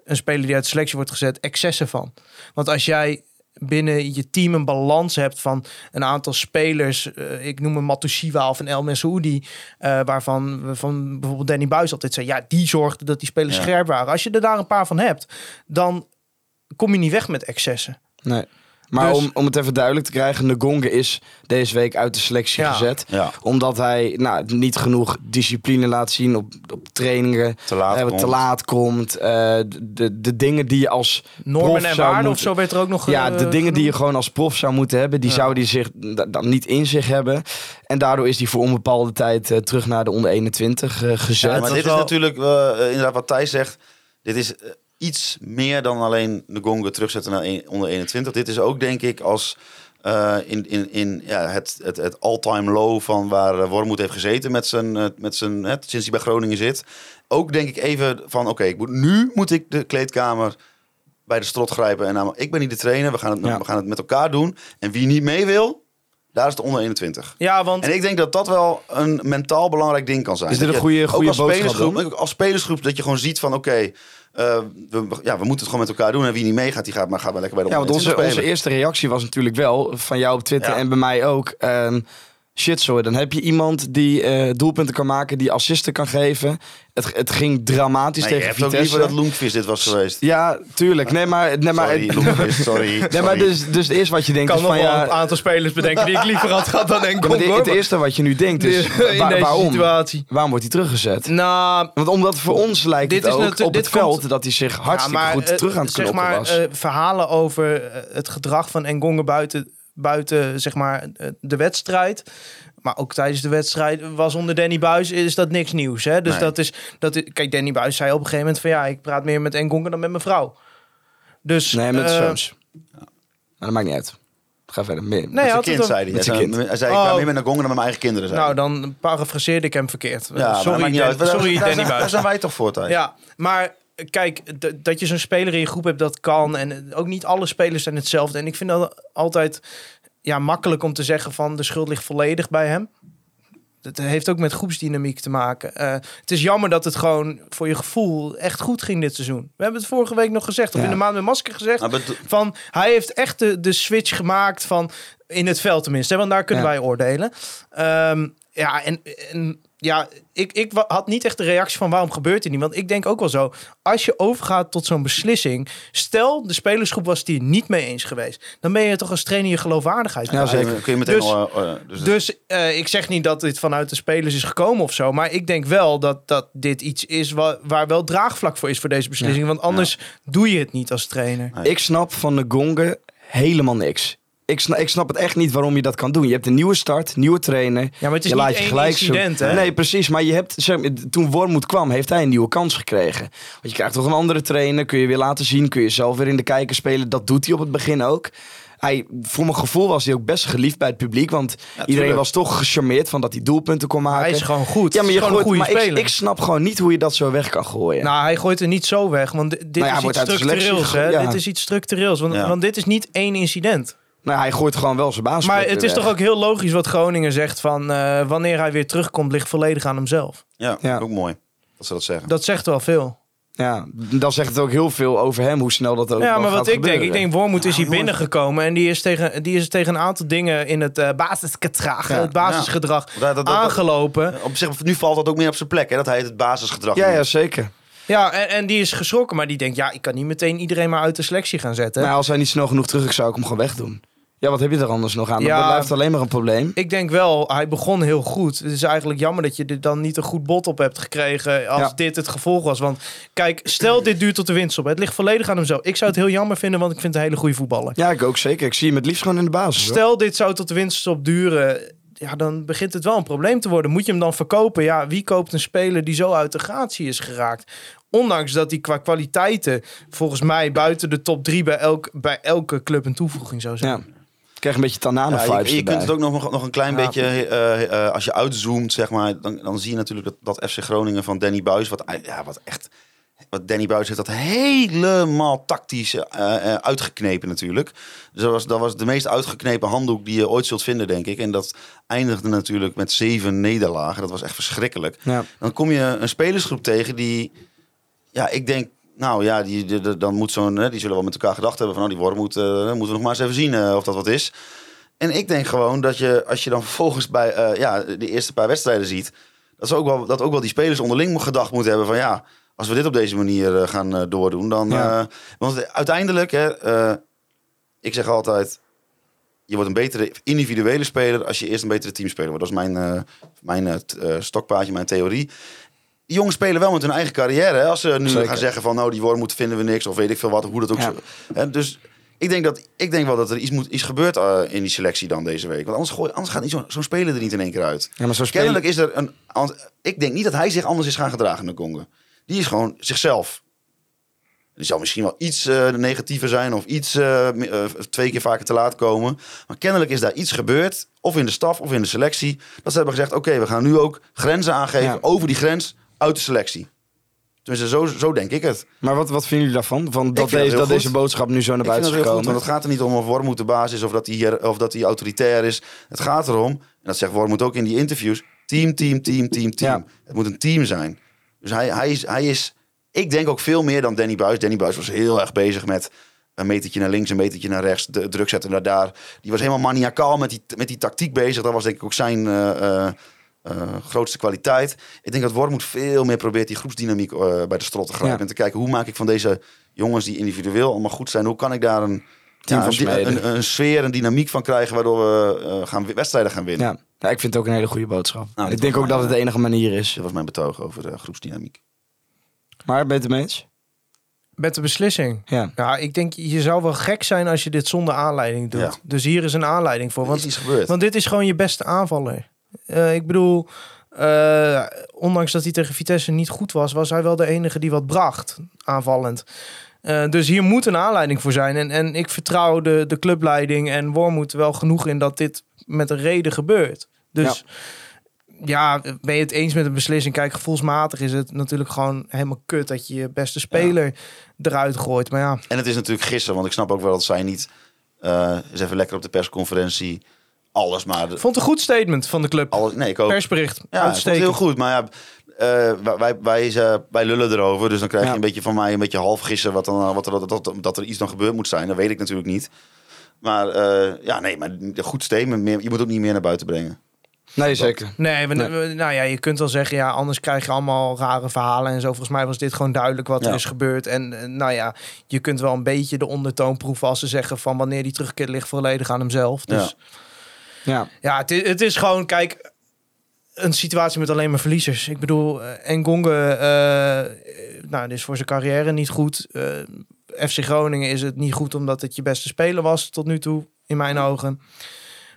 een speler die uit de selectie wordt gezet, excessen van. Want als jij binnen je team een balans hebt van een aantal spelers, eh, ik noem een Matusiwa of een El Messoudi, eh, waarvan we van bijvoorbeeld Danny Buis altijd zei, ja, die zorgde dat die spelers Ja. scherp waren. Als je er daar een paar van hebt, dan kom je niet weg met excessen. Nee. Maar Dus- om, om het even duidelijk te krijgen, Ngonge is deze week uit de selectie Ja. gezet. Ja. Omdat hij nou, niet genoeg discipline laat zien op, op trainingen. Te laat eh, komt. te laat komt. eh, de, de dingen die je als Normen prof en zou waarden of zo werd er ook nog Ja, eh, de dingen die je gewoon als prof zou moeten hebben, die Ja. zou die zich da- dan niet in zich hebben. En daardoor is hij voor onbepaalde tijd eh, terug naar de onder 21 eh, gezet. Maar dit is wel- natuurlijk eh, eh, inderdaad wat Thijs zegt. Dit is eh, iets meer dan alleen de Gonga terugzetten naar een- onder 21. Dit is ook denk ik als eh, in, in, in ja, het, het, het all-time low van waar eh, Wormoed heeft gezeten met zijn, eh, met zijn, hè, sinds hij bij Groningen zit. Ook denk ik even van oké, ik moet nu moet ik de kleedkamer bij de strot grijpen. En namelijk, ik ben niet de trainer, we gaan, het, Ja. we gaan het met elkaar doen. En wie niet mee wil, Daar is het onder 21. Ja, want En ik denk dat dat wel een mentaal belangrijk ding kan zijn. Is dit een goede- ook goede als boodschap spelersgroep? Als spelersgroep dat je gewoon ziet van oké, eh, we, ja, we moeten het gewoon met elkaar doen. En wie niet meegaat, die gaat maar, gaat maar lekker bij de Ja, want onze, 21 onze eerste reactie was natuurlijk wel van jou op Twitter Ja. en bij mij ook. ehm, shit, sorry, dan heb je iemand die eh, doelpunten kan maken, die assisten kan geven. Het, het ging dramatisch Nee, je tegen hebt ook Vitesse. liever dat Loenquist dit was geweest. Ja, tuurlijk. Nee, maar, nee, maar, Sorry, sorry. nee, maar dus, dus het eerste wat je denkt kan is nog van wel ja... een aantal spelers bedenken die ik liever had gehad dan ja, Enkel. maar de- het eerste wat je nu denkt is, in wa- deze waarom? situatie. Waarom wordt hij teruggezet? Nou, Want omdat voor ons lijkt Dit het ook op dit het veld komt- dat hij zich hartstikke ja, maar, goed eh, terug aan het zeg knoppen maar, was. eh, verhalen over het gedrag van Engonga buiten, buiten zeg maar, de wedstrijd. Maar ook tijdens de wedstrijd was onder Danny Buis is dat niks nieuws. Hè? Dus Nee. dat is, dat is... Kijk, Danny Buis zei op een gegeven moment van... Ja, ik praat meer met Engonga dan met mijn vrouw. Dus... nee, met eh, Sums. Maar dat maakt niet uit. Ga verder. Meer. Nee, Met kind, zei hij. met zijn kind. hij zei ik Oh. ga meer met een gongen dan met mijn eigen kinderen. Zei Nou, dan parafraseerde ik hem verkeerd. ja, sorry, maakt niet Dan- uit. Daar- sorry daar, Danny zijn- Buis. Daar zijn wij toch voor, Thijs? Ja, maar kijk, dat je zo'n speler in je groep hebt, dat kan. En eh, ook niet alle spelers zijn hetzelfde. En ik vind dat altijd ja, makkelijk om te zeggen van de schuld ligt volledig bij hem. Dat heeft ook met groepsdynamiek te maken. Eh, het is jammer dat het gewoon voor je gevoel echt goed ging dit seizoen. We hebben het vorige week nog gezegd, of Ja. in de maand met masker gezegd. Bedo- Van, hij heeft echt de, de switch gemaakt van in het veld tenminste. hè, Want daar kunnen Ja. wij oordelen. Ehm, ja, en, en ja, ik, ik had niet echt de reactie van waarom gebeurt dit niet. Want ik denk ook wel zo, als je overgaat tot zo'n beslissing. Stel, de spelersgroep was het hier niet mee eens geweest. Dan ben je toch als trainer je geloofwaardigheid Ja, kwijt. zeker. Kun je meteen Dus- al... eh, eh, dus het- Dus eh, ik zeg niet dat dit vanuit de spelers is gekomen of zo. Maar ik denk wel dat, dat dit iets is wa- waar wel draagvlak voor is voor deze beslissing. Want anders doe je het niet als trainer. Ik snap van de Gongen helemaal niks. Ik snap, ik snap het echt niet waarom je dat kan doen. Je hebt een nieuwe start, nieuwe trainer. Ja, maar het is je niet één gelijk incident, zo... hè? Nee, precies. Maar je hebt, zeg maar, toen Wormoed kwam, heeft hij een nieuwe kans gekregen. Want je krijgt toch een andere trainer. Kun je weer laten zien. Kun je zelf weer in de kijker spelen. Dat doet hij op het begin ook. Hij, voor mijn gevoel was hij ook best geliefd bij het publiek. Want iedereen was toch gecharmeerd van dat hij doelpunten kon maken. Hij is gewoon goed. Ja, maar, je gooit, een maar goede ik, speler. ik snap gewoon niet hoe je dat zo weg kan gooien. Nou, hij gooit er niet zo weg, want di- dit Nou ja, is wordt iets selectie structureels. Hè? ja. Dit is iets structureels, want, Ja. want dit is niet één incident. Nou, hij gooit gewoon wel zijn baas. Maar het is toch ook heel logisch wat Groningen zegt van eh, wanneer hij weer terugkomt, ligt volledig aan hemzelf. ja, Ja. ook mooi dat ze dat zeggen. Dat zegt wel veel. Ja, dan zegt het ook heel veel over hem, hoe snel dat ook ja, maar gaat wat ik denk, ik denk Wormoed is hier binnengekomen en die is tegen, die is tegen een aantal dingen in het eh basisgedrag, Ja. het basisgedrag Dat- dat- dat- dat- aangelopen. Op zich, nu valt dat ook meer op zijn plek, hè, dat hij het basisgedrag Ja, ja, zeker. Ja, en, en die is geschrokken, maar die denkt, ja, ik kan niet meteen iedereen maar uit de selectie gaan zetten. Nou, als hij niet snel genoeg terug is, zou ik hem gewoon wegdoen. Ja, wat heb je er anders nog aan? Ja. Dat blijft alleen maar een probleem. Ik denk wel, hij begon heel goed. Het is eigenlijk jammer dat je er dan niet een goed bot op hebt gekregen als Ja. dit het gevolg was. Want kijk, stel dit duurt tot de winst op. Het ligt volledig aan hemzelf. Ik zou het heel jammer vinden, want ik vind het een hele goede voetballer. Ja, ik ook zeker. Ik zie hem het liefst gewoon in de basis. hoor. Stel dit zou tot de winst op duren, ja, dan begint het wel een probleem te worden. Moet je hem dan verkopen? Ja, wie koopt een speler die zo uit de gratie is geraakt? Ondanks dat hij qua kwaliteiten volgens mij buiten de top drie bij, elk, bij elke club een toevoeging zou zijn. Ja. Ik krijg een beetje Ja, Tanana-vibes je, je kunt het ook nog, nog een klein Ja. beetje, eh, eh, als je uitzoomt, zeg maar, dan, dan zie je natuurlijk dat, dat FC Groningen van Danny Buis, wat, ei- ja, wat echt, wat Danny Buis heeft dat helemaal tactisch eh, eh, uitgeknepen natuurlijk. Dus dat was, dat was de meest uitgeknepen handdoek die je ooit zult vinden, denk ik. En dat eindigde natuurlijk met zeven nederlagen. Dat was echt verschrikkelijk. Ja. Dan kom je een spelersgroep tegen die, ja, ik denk, nou ja, die, die- die- dan moet zo'n, die zullen wel met elkaar gedacht hebben van, nou, die worden moet, eh, moeten we nog maar eens even zien eh, of dat wat is. En ik denk gewoon dat je, als je dan vervolgens bij eh, ja, de eerste paar wedstrijden ziet, dat, ze ook wel, dat ook wel die spelers onderling gedacht moeten hebben van, ja, als we dit op deze manier gaan doordoen, dan, Ja. want uiteindelijk, hè, ik zeg altijd, je wordt een betere individuele speler als je eerst een betere teamspeler wordt. Dat is mijn, mijn stokpaardje, mijn theorie. Die jongens spelen wel met hun eigen carrière. Hè? Als ze nu Zeker. gaan zeggen van nou die Wormoed vinden we niks of weet ik veel wat, hoe dat ook Ja. zo. Hè? Dus ik denk, dat, ik denk wel dat er iets, moet, iets gebeurt eh, in die selectie dan deze week. Want anders, gooi, anders gaat niet zo- zo'n speler er niet in één keer uit. Ja, maar zo spelen... Kennelijk is er een. Ik denk niet dat hij zich anders is gaan gedragen de Congo. Die is gewoon zichzelf. Die zal misschien wel iets eh, negatiever zijn of iets eh, twee keer vaker te laat komen. Maar kennelijk is daar iets gebeurd, of in de staf of in de selectie, dat ze hebben gezegd: oké, we gaan nu ook grenzen aangeven Ja. over die grens uit de selectie. Tenminste, zo, zo denk ik het. Maar wat, wat vinden jullie daarvan? Van dat, deze, dat deze boodschap nu zo naar buiten is goed, gekomen? want het gaat er niet om of Wormoed de baas is of dat hij, hier, of dat hij autoritair is. Het gaat erom, en dat zegt Wormoed ook in die interviews, team, team, team, team, team. Ja. Het moet een team zijn. Dus hij, hij, is, hij is, ik denk ook veel meer dan Danny Buis. Danny Buis was heel erg bezig met een metertje naar links, een metertje naar rechts, de druk zetten naar daar. Die was helemaal maniacaal met die, met die tactiek bezig. Dat was denk ik ook zijn eh, eh, grootste kwaliteit. Ik denk dat Wormoed veel meer probeert die groepsdynamiek eh, bij de strot te grijpen. Ja. En te kijken, hoe maak ik van deze jongens die individueel allemaal goed zijn, hoe kan ik daar een, Team ja, van een, een, een sfeer, een dynamiek van krijgen, waardoor we eh, gaan, wedstrijden gaan winnen. Ja. ja, ik vind het ook een hele goede boodschap. Nou, ik denk ook dat het de enige manier is. Dat was mijn betoog over de groepsdynamiek. Maar ben je het eens? Met de beslissing. Ja. Ja, ik denk je zou wel gek zijn als je dit zonder aanleiding doet. Ja. Dus hier is een aanleiding voor. Wat is Want, iets gebeurd? want dit is gewoon je beste aanvaller. Eh, ik bedoel, eh, ondanks dat hij tegen Vitesse niet goed was, was hij wel de enige die wat bracht aanvallend. Eh, dus hier moet een aanleiding voor zijn. En, en ik vertrouw de, de clubleiding en Wormoed wel genoeg in dat dit met een reden gebeurt. Dus ja. ben je het eens met een beslissing? Kijk, gevoelsmatig is het natuurlijk gewoon helemaal kut dat je je beste speler eruit gooit. Maar ja, En het is natuurlijk gissen, want ik snap ook wel dat zij niet eh eens even lekker op de persconferentie alles maar... de- vond een goed statement van de club. alles, nee, ik ook. Persbericht. Ja, Uitstekend. heel goed. Maar ja, eh, wij, wij, wij, eh, wij lullen erover. Dus dan krijg je Ja. een beetje van mij een beetje half gissen wat dan, wat er, dat, dat, dat er iets dan gebeurd moet zijn. Dat weet ik natuurlijk niet. Maar eh, ja, nee, maar een goed statement. Meer, je moet ook niet meer naar buiten brengen. Nee, zeker. Nee, we- Nee. we- nou ja, je kunt wel zeggen, ja, anders krijg je allemaal rare verhalen en zo. Volgens mij was dit gewoon duidelijk wat er is gebeurd. En nou ja, je kunt wel een beetje de ondertoon proeven als ze zeggen van wanneer die terugkeert ligt volledig aan hemzelf. Dus Ja. Ja, het, is, het is gewoon, kijk, een situatie met alleen maar verliezers. Ik bedoel, eh, Ngonge, eh nou, dit is voor zijn carrière niet goed. Eh, FC Groningen is het niet goed omdat het je beste speler was tot nu toe, in mijn ogen.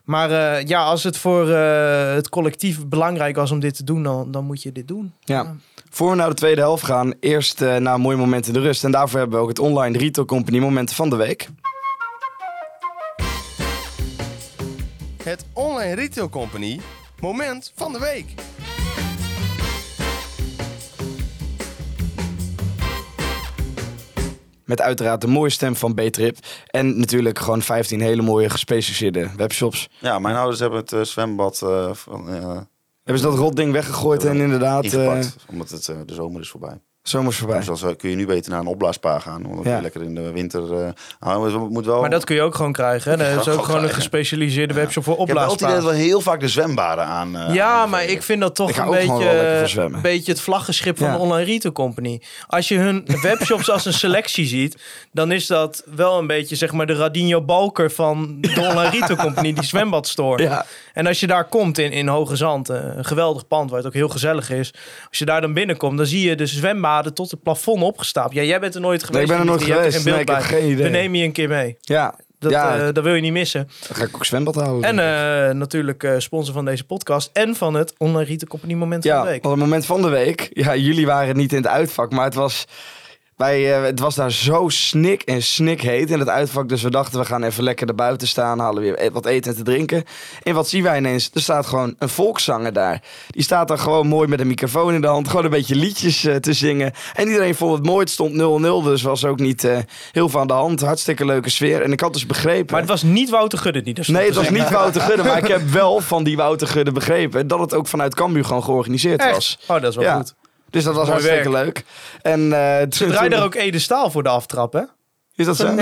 Maar ja, als het voor het collectief belangrijk was om dit te doen, dan, dan moet je dit doen. Ja. Voor we naar de tweede helft gaan, eerst eh naar een mooi moment in de rust. En daarvoor hebben we ook het online retail company moment van de week. Het Online Retail Company moment van de week. Met uiteraard de mooie stem van B-Trip. En natuurlijk gewoon 15 hele mooie gespecialiseerde webshops. Ja, mijn ouders hebben het eh, zwembad eh, van, eh, Hebben ze dat rotding weggegooid en inderdaad eh ingepakt. omdat het, de zomer is voorbij. Zomers voorbij. Dus dan kun je nu beter naar een opblaaspaar gaan. Want dan kun je Ja. lekker in de winter... eh nou, moet wel... Maar dat kun je ook gewoon krijgen. Hè? Er is ook gewoon een gespecialiseerde webshop voor Ik heb wel dat we heel vaak de zwembaden aan... eh, Ja, aan maar ik vind dat toch een beetje, een beetje het vlaggenschip van Ja. de online retail company. Als je hun webshops als een selectie ziet, dan is dat wel een beetje zeg maar de Radinho Balker van de online retail company, die zwembadstore. Ja. En als je daar komt in, in Hoge Zand, een geweldig pand waar het ook heel gezellig is. Als je daar dan binnenkomt, dan zie je de zwembaden tot het plafond opgestapeld. Ja, jij bent er nooit geweest. ik ben er nooit geweest. geen beeld Nee, ik heb geen idee. We nemen je een keer mee. Ja, Dat, ja eh, dat wil je niet missen. dan ga ik ook zwembad houden. En eh, natuurlijk eh, sponsor van deze podcast en van het Online Retail Company Moment ja, van de Week. op het moment van de week. Ja, jullie waren niet in het uitvak, maar het was... Wij, eh, het was daar zo snik en snik heet in het uitvak. Dus we dachten, we gaan even lekker erbuiten staan. Halen weer e- wat eten en te drinken. En wat zien wij ineens? Er staat gewoon een volkszanger daar. Die staat daar gewoon mooi met een microfoon in de hand. Gewoon een beetje liedjes eh, te zingen. En iedereen vond het mooi. Het stond 0-0. Dus was ook niet eh, heel veel aan de hand. Hartstikke leuke sfeer. En ik had dus begrepen... Maar het was niet Wouter Gudde die Nee, het was niet Wouter Gudde. Maar ik heb wel van die Wouter Gudde begrepen... dat het ook vanuit Cambuur gewoon georganiseerd Echt? was. Oh, dat is wel Ja. goed. Dus dat was Mooi hartstikke werk. leuk. En, eh, Ze toen- draaiden toen- er ook Ede Staal voor de aftrap, hè? Is dat zo? Ja.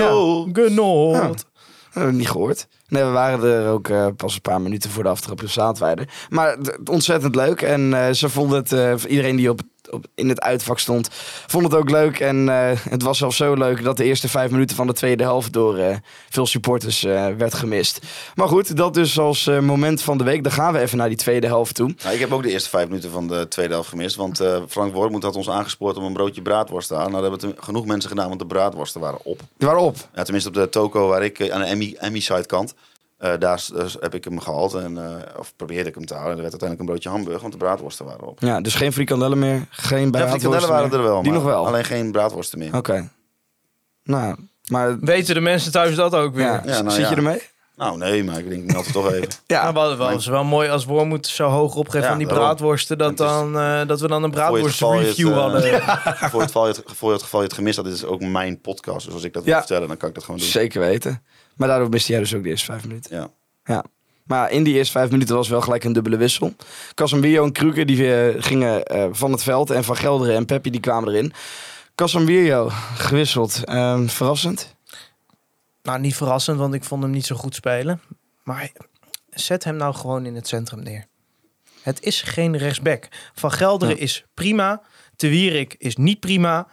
Genold. Dat hebben we niet gehoord. Nee, we waren er ook eh, pas een paar minuten voor de aftrap. Wij er. Maar ontzettend leuk. En eh, ze vonden het, eh, voor iedereen die op, op, in het uitvak stond, vond het ook leuk. En eh, het was zelfs zo leuk dat de eerste vijf minuten van de tweede helft door eh, veel supporters eh, werd gemist. Maar goed, dat dus als moment van de week. Dan gaan we even naar die tweede helft toe. Nou, ik heb ook de eerste vijf minuten van de tweede helft gemist. Want Frank Wormoed had ons aangespoord om een broodje braadworst te halen. Nou, dat hebben genoeg mensen gedaan, want de braadworsten waren op. Waarop? Ja, tenminste op de toko waar ik aan de Emmy, Emmy side kant. Eh, daar dus heb ik hem gehaald. En, eh, of probeerde ik hem te halen. En er werd uiteindelijk een broodje hamburger, want de braadworsten waren op. Ja, dus geen frikandellen meer. Geen Ja, braadworsten frikandellen waren meer. er wel. Die maar nog wel? Alleen geen braadworsten meer. Oké. Nou, maar Weten de mensen thuis dat ook weer? ja, Ja, nou zit ja. je ermee? Nou, nee, maar ik denk, meld het toch even. Ja, Ja, wel, wel, is wel mooi als Wormoed zo hoog opgeeft Ja, van die braadworsten. Dat, dan, eh, dat we dan een braadworst het, review hadden. voor, het geval je het, voor het geval je het gemist had, dit is ook mijn podcast. Dus als ik dat Ja. wil vertellen, dan kan ik dat gewoon doen. zeker weten. Maar daardoor miste jij dus ook de eerste vijf minuten. Ja. Ja. Maar in die eerste vijf minuten was wel gelijk een dubbele wissel. Casemiro en Kruger die eh, gingen eh, van het veld. En Van Gelderen en Peppi die kwamen erin. Casemiro gewisseld. Ehm, verrassend. Nou, niet verrassend, want ik vond hem niet zo goed spelen. Maar zet hem nou gewoon in het centrum neer. Het is geen rechtsback. Van Gelderen is prima. Te Wierik is niet prima.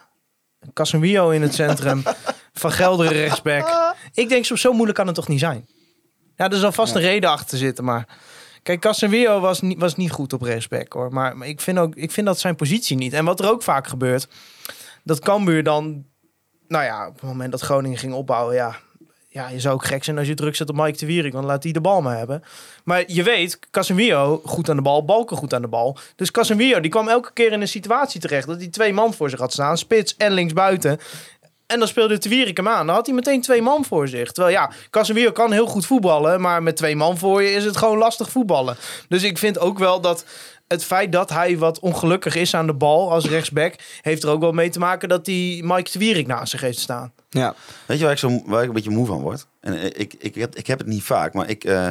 Casemiro in het centrum. Van Gelderen rechtsback. Ik denk, zo, zo moeilijk kan het toch niet zijn? Ja, er zal vast een reden achter zitten, maar... Kijk, Casemiro was niet, was niet goed op rechtsback, hoor. Maar, maar ik, vind ook, ik vind dat zijn positie niet. En wat er ook vaak gebeurt... Dat Cambuur dan... Nou ja, op het moment dat Groningen ging opbouwen, ja... Ja, je zou ook gek zijn als je druk zet op Mike de Wierik, want laat hij de bal maar hebben. Maar je weet, Casemiro goed aan de bal, Balken goed aan de bal. Dus Casemiro die kwam elke keer in een situatie terecht dat hij twee man voor zich had staan, spits en linksbuiten. En dan speelde de Wierik hem aan. Dan had hij meteen twee man voor zich. Terwijl ja, Casemiro kan heel goed voetballen, maar met twee man voor je is het gewoon lastig voetballen. Dus ik vind ook wel dat het feit dat hij wat ongelukkig is aan de bal als rechtsback, heeft er ook wel mee te maken dat hij Mike de Wierik naast zich heeft staan. Ja. Weet je waar ik, zo, waar ik een beetje moe van word? En eh, ik, ik, heb, ik heb het niet vaak, maar ik... eh,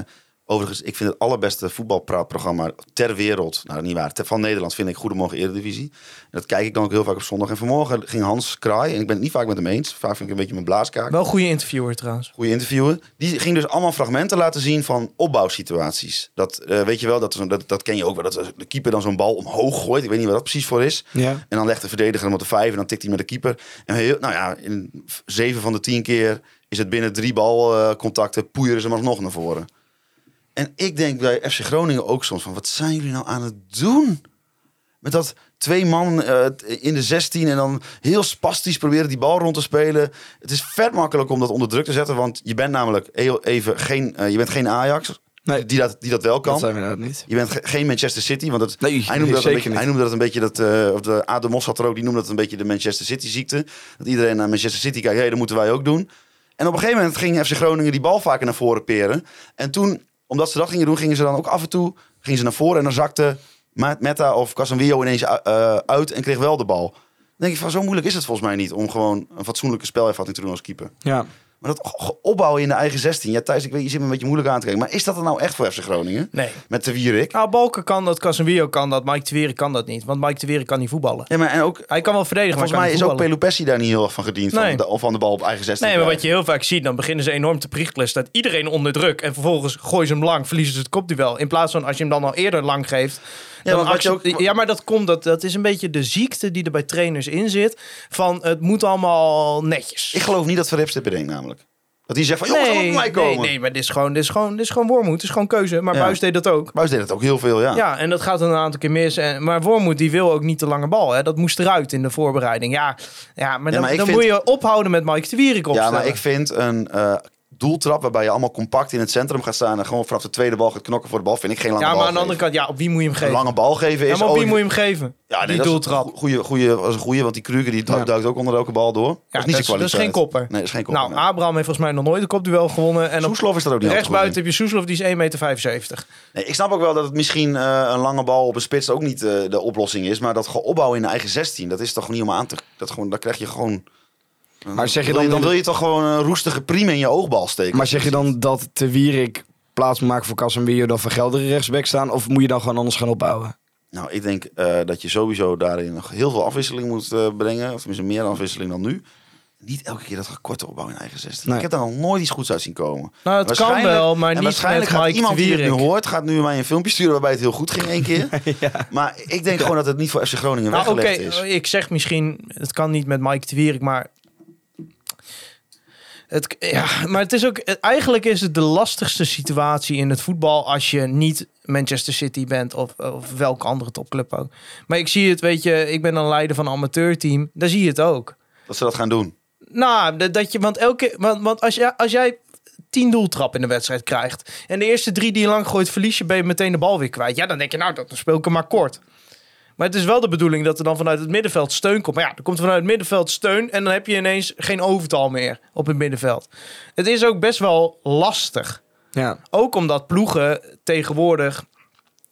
overigens, ik vind het allerbeste voetbalpraatprogramma ter wereld... Nou, niet waar. ter- van Nederland vind ik Goedemorgen Eredivisie. En dat kijk ik dan ook heel vaak op zondag. En vanmorgen ging Hans Kraai, en ik ben het niet vaak met hem eens. Vaak vind ik een beetje mijn blaaskaak. Wel een goede interviewer trouwens. goede interviewer. Die ging dus allemaal fragmenten laten zien van opbouwsituaties. Dat eh, weet je wel, dat, dat, dat ken je ook wel. Dat de keeper dan zo'n bal omhoog gooit. Ik weet niet wat dat precies voor is. Ja. En dan legt de verdediger hem op de vijf en dan tikt hij met de keeper. En heel, nou ja, in zeven van de tien keer is het binnen drie balcontacten poeieren ze hem alsnog naar voren. En ik denk bij FC Groningen ook soms van, wat zijn jullie nou aan het doen? Met dat twee man eh, in de 16 en dan heel spastisch proberen die bal rond te spelen. Het is vet makkelijk om dat onder druk te zetten, want je bent namelijk heel even geen, eh, je bent geen Ajax Nee, die dat, die dat wel kan. dat zijn we inderdaad niet. Je bent ge- geen Manchester City, want Nee, hij, noemde dat een beetje, niet. hij noemde dat een beetje dat, eh, of de Adem Mos had er ook, die noemde dat een beetje de Manchester City ziekte. Dat iedereen naar Manchester City kijkt, hé, dat moeten wij ook doen. En op een gegeven moment ging FC Groningen die bal vaker naar voren peren. En toen, omdat ze dat gingen doen, gingen ze dan ook af en toe gingen ze naar voren en dan zakte Meta of Casemiro ineens eh, uit en kreeg wel de bal. Dan denk ik van, zo moeilijk is het volgens mij niet om gewoon een fatsoenlijke spelervatting te doen als keeper. Ja. Maar dat opbouwen in de eigen 16. Ja, Thijs, ik weet, je zit me een beetje moeilijk aan te kijken. Maar is dat er nou echt voor FC Groningen? Nee. Met de Wierik? Nou, Balken kan dat, Casemiro kan dat, Mike de Wierik kan dat niet. Want Mike de Wierik kan niet voetballen. Ja, maar en ook, Hij kan wel verdedigen, volgens maar mij is ook. Pelupessi daar niet heel erg van gediend. Nee. Van de, of van de bal op eigen 16. Nee, maar wat je heel vaak ziet, dan beginnen ze enorm te priegelen. Staat iedereen onder druk en vervolgens gooien ze hem lang, verliezen ze het kopduel. In plaats van als je hem dan al eerder lang geeft. Ja, dan maar ook- ja, dat komt, dat, dat is een beetje de ziekte die er bij trainers in zit. Van het moet allemaal netjes. Ik geloof niet dat Verrips dit bedenkt namelijk. Dat hij zegt van, jongens, nee, mij komen. nee, nee, maar dit is gewoon, dit is gewoon, dit is gewoon Wormoed. Het is gewoon keuze. Maar Ja. Buis deed dat ook. Buis deed het ook heel veel, ja. Ja, en dat gaat dan een aantal keer mis. En, maar Wormoed die wil ook niet de lange bal. Hè. Dat moest eruit in de voorbereiding. Ja, ja maar dan, maar ik dan vind- moet je ophouden met Mike de Wierik Ja, opstellen. maar ik vind een eh, doeltrap waarbij je allemaal compact in het centrum gaat staan... en gewoon vanaf de tweede bal gaat knokken voor de bal, vind ik geen lange Ja, bal maar aan de andere kant, ja, op wie moet je hem Een geven? lange bal geven Ja, is... maar op oh, wie moet je hem geven? Ja, nee, die dat is doeltrap. een goeie, goeie, dat is een goeie, want die Kruger die duikt ook onder elke bal door. Ja, dat is niet dat, is, is geen kopper. Nee, dat is geen kopper. Nou, nee. Abraham heeft volgens mij nog nooit een kopduel gewonnen. En Soeslof is dat ook niet rechtsbuiten heb je Soeslof, die is 1,75 meter. Nee, ik snap ook wel dat het misschien eh, een lange bal op een spits ook niet eh, de oplossing is. Maar dat opbouwen in de eigen 16, dat is toch niet om aan te... Dat gewoon, daar krijg je gewoon... Maar zeg je dan, dan wil je toch gewoon een roestige priem in je oogbal steken. maar zeg je dan dat Te Wierik plaats moet maken voor Casemiro dan Van Gelderen rechtsback staan? Of moet je dan gewoon anders gaan opbouwen? Nou, ik denk eh, dat je sowieso daarin nog heel veel afwisseling moet eh, brengen. Of tenminste meer afwisseling dan nu. Niet elke keer dat gekorte opbouwen in eigen 16. Nee. Ik heb daar nog nooit iets goeds uit zien komen. Nou, het kan wel, maar en niet waarschijnlijk met gaat Mike iemand die het nu hoort, gaat nu mij een filmpje sturen waarbij het heel goed ging één keer. Maar ik denk gewoon dat het niet voor FC Groningen Nou, oké, weggelegd is. ik zeg misschien, het kan niet met Mike de Wierik, maar... Het, ja, maar het is ook, eigenlijk is het de lastigste situatie in het voetbal als je niet Manchester City bent of, of welke andere topclub ook. Maar ik zie het, weet je, ik ben dan leider van een amateurteam, daar zie je het ook. Dat ze dat gaan doen. Nou, dat dat je, want elke want, want als, jij, als jij tien doeltrappen in de wedstrijd krijgt en de eerste drie die je lang gooit verlies je, ben je meteen de bal weer kwijt. Ja, dan denk je, nou, dan speel ik hem maar kort. Maar het is wel de bedoeling dat er dan vanuit het middenveld steun komt. Maar ja, er komt vanuit het middenveld steun en dan heb je ineens geen overtal meer op het middenveld. Het is ook best wel lastig. Ja. Ook omdat ploegen tegenwoordig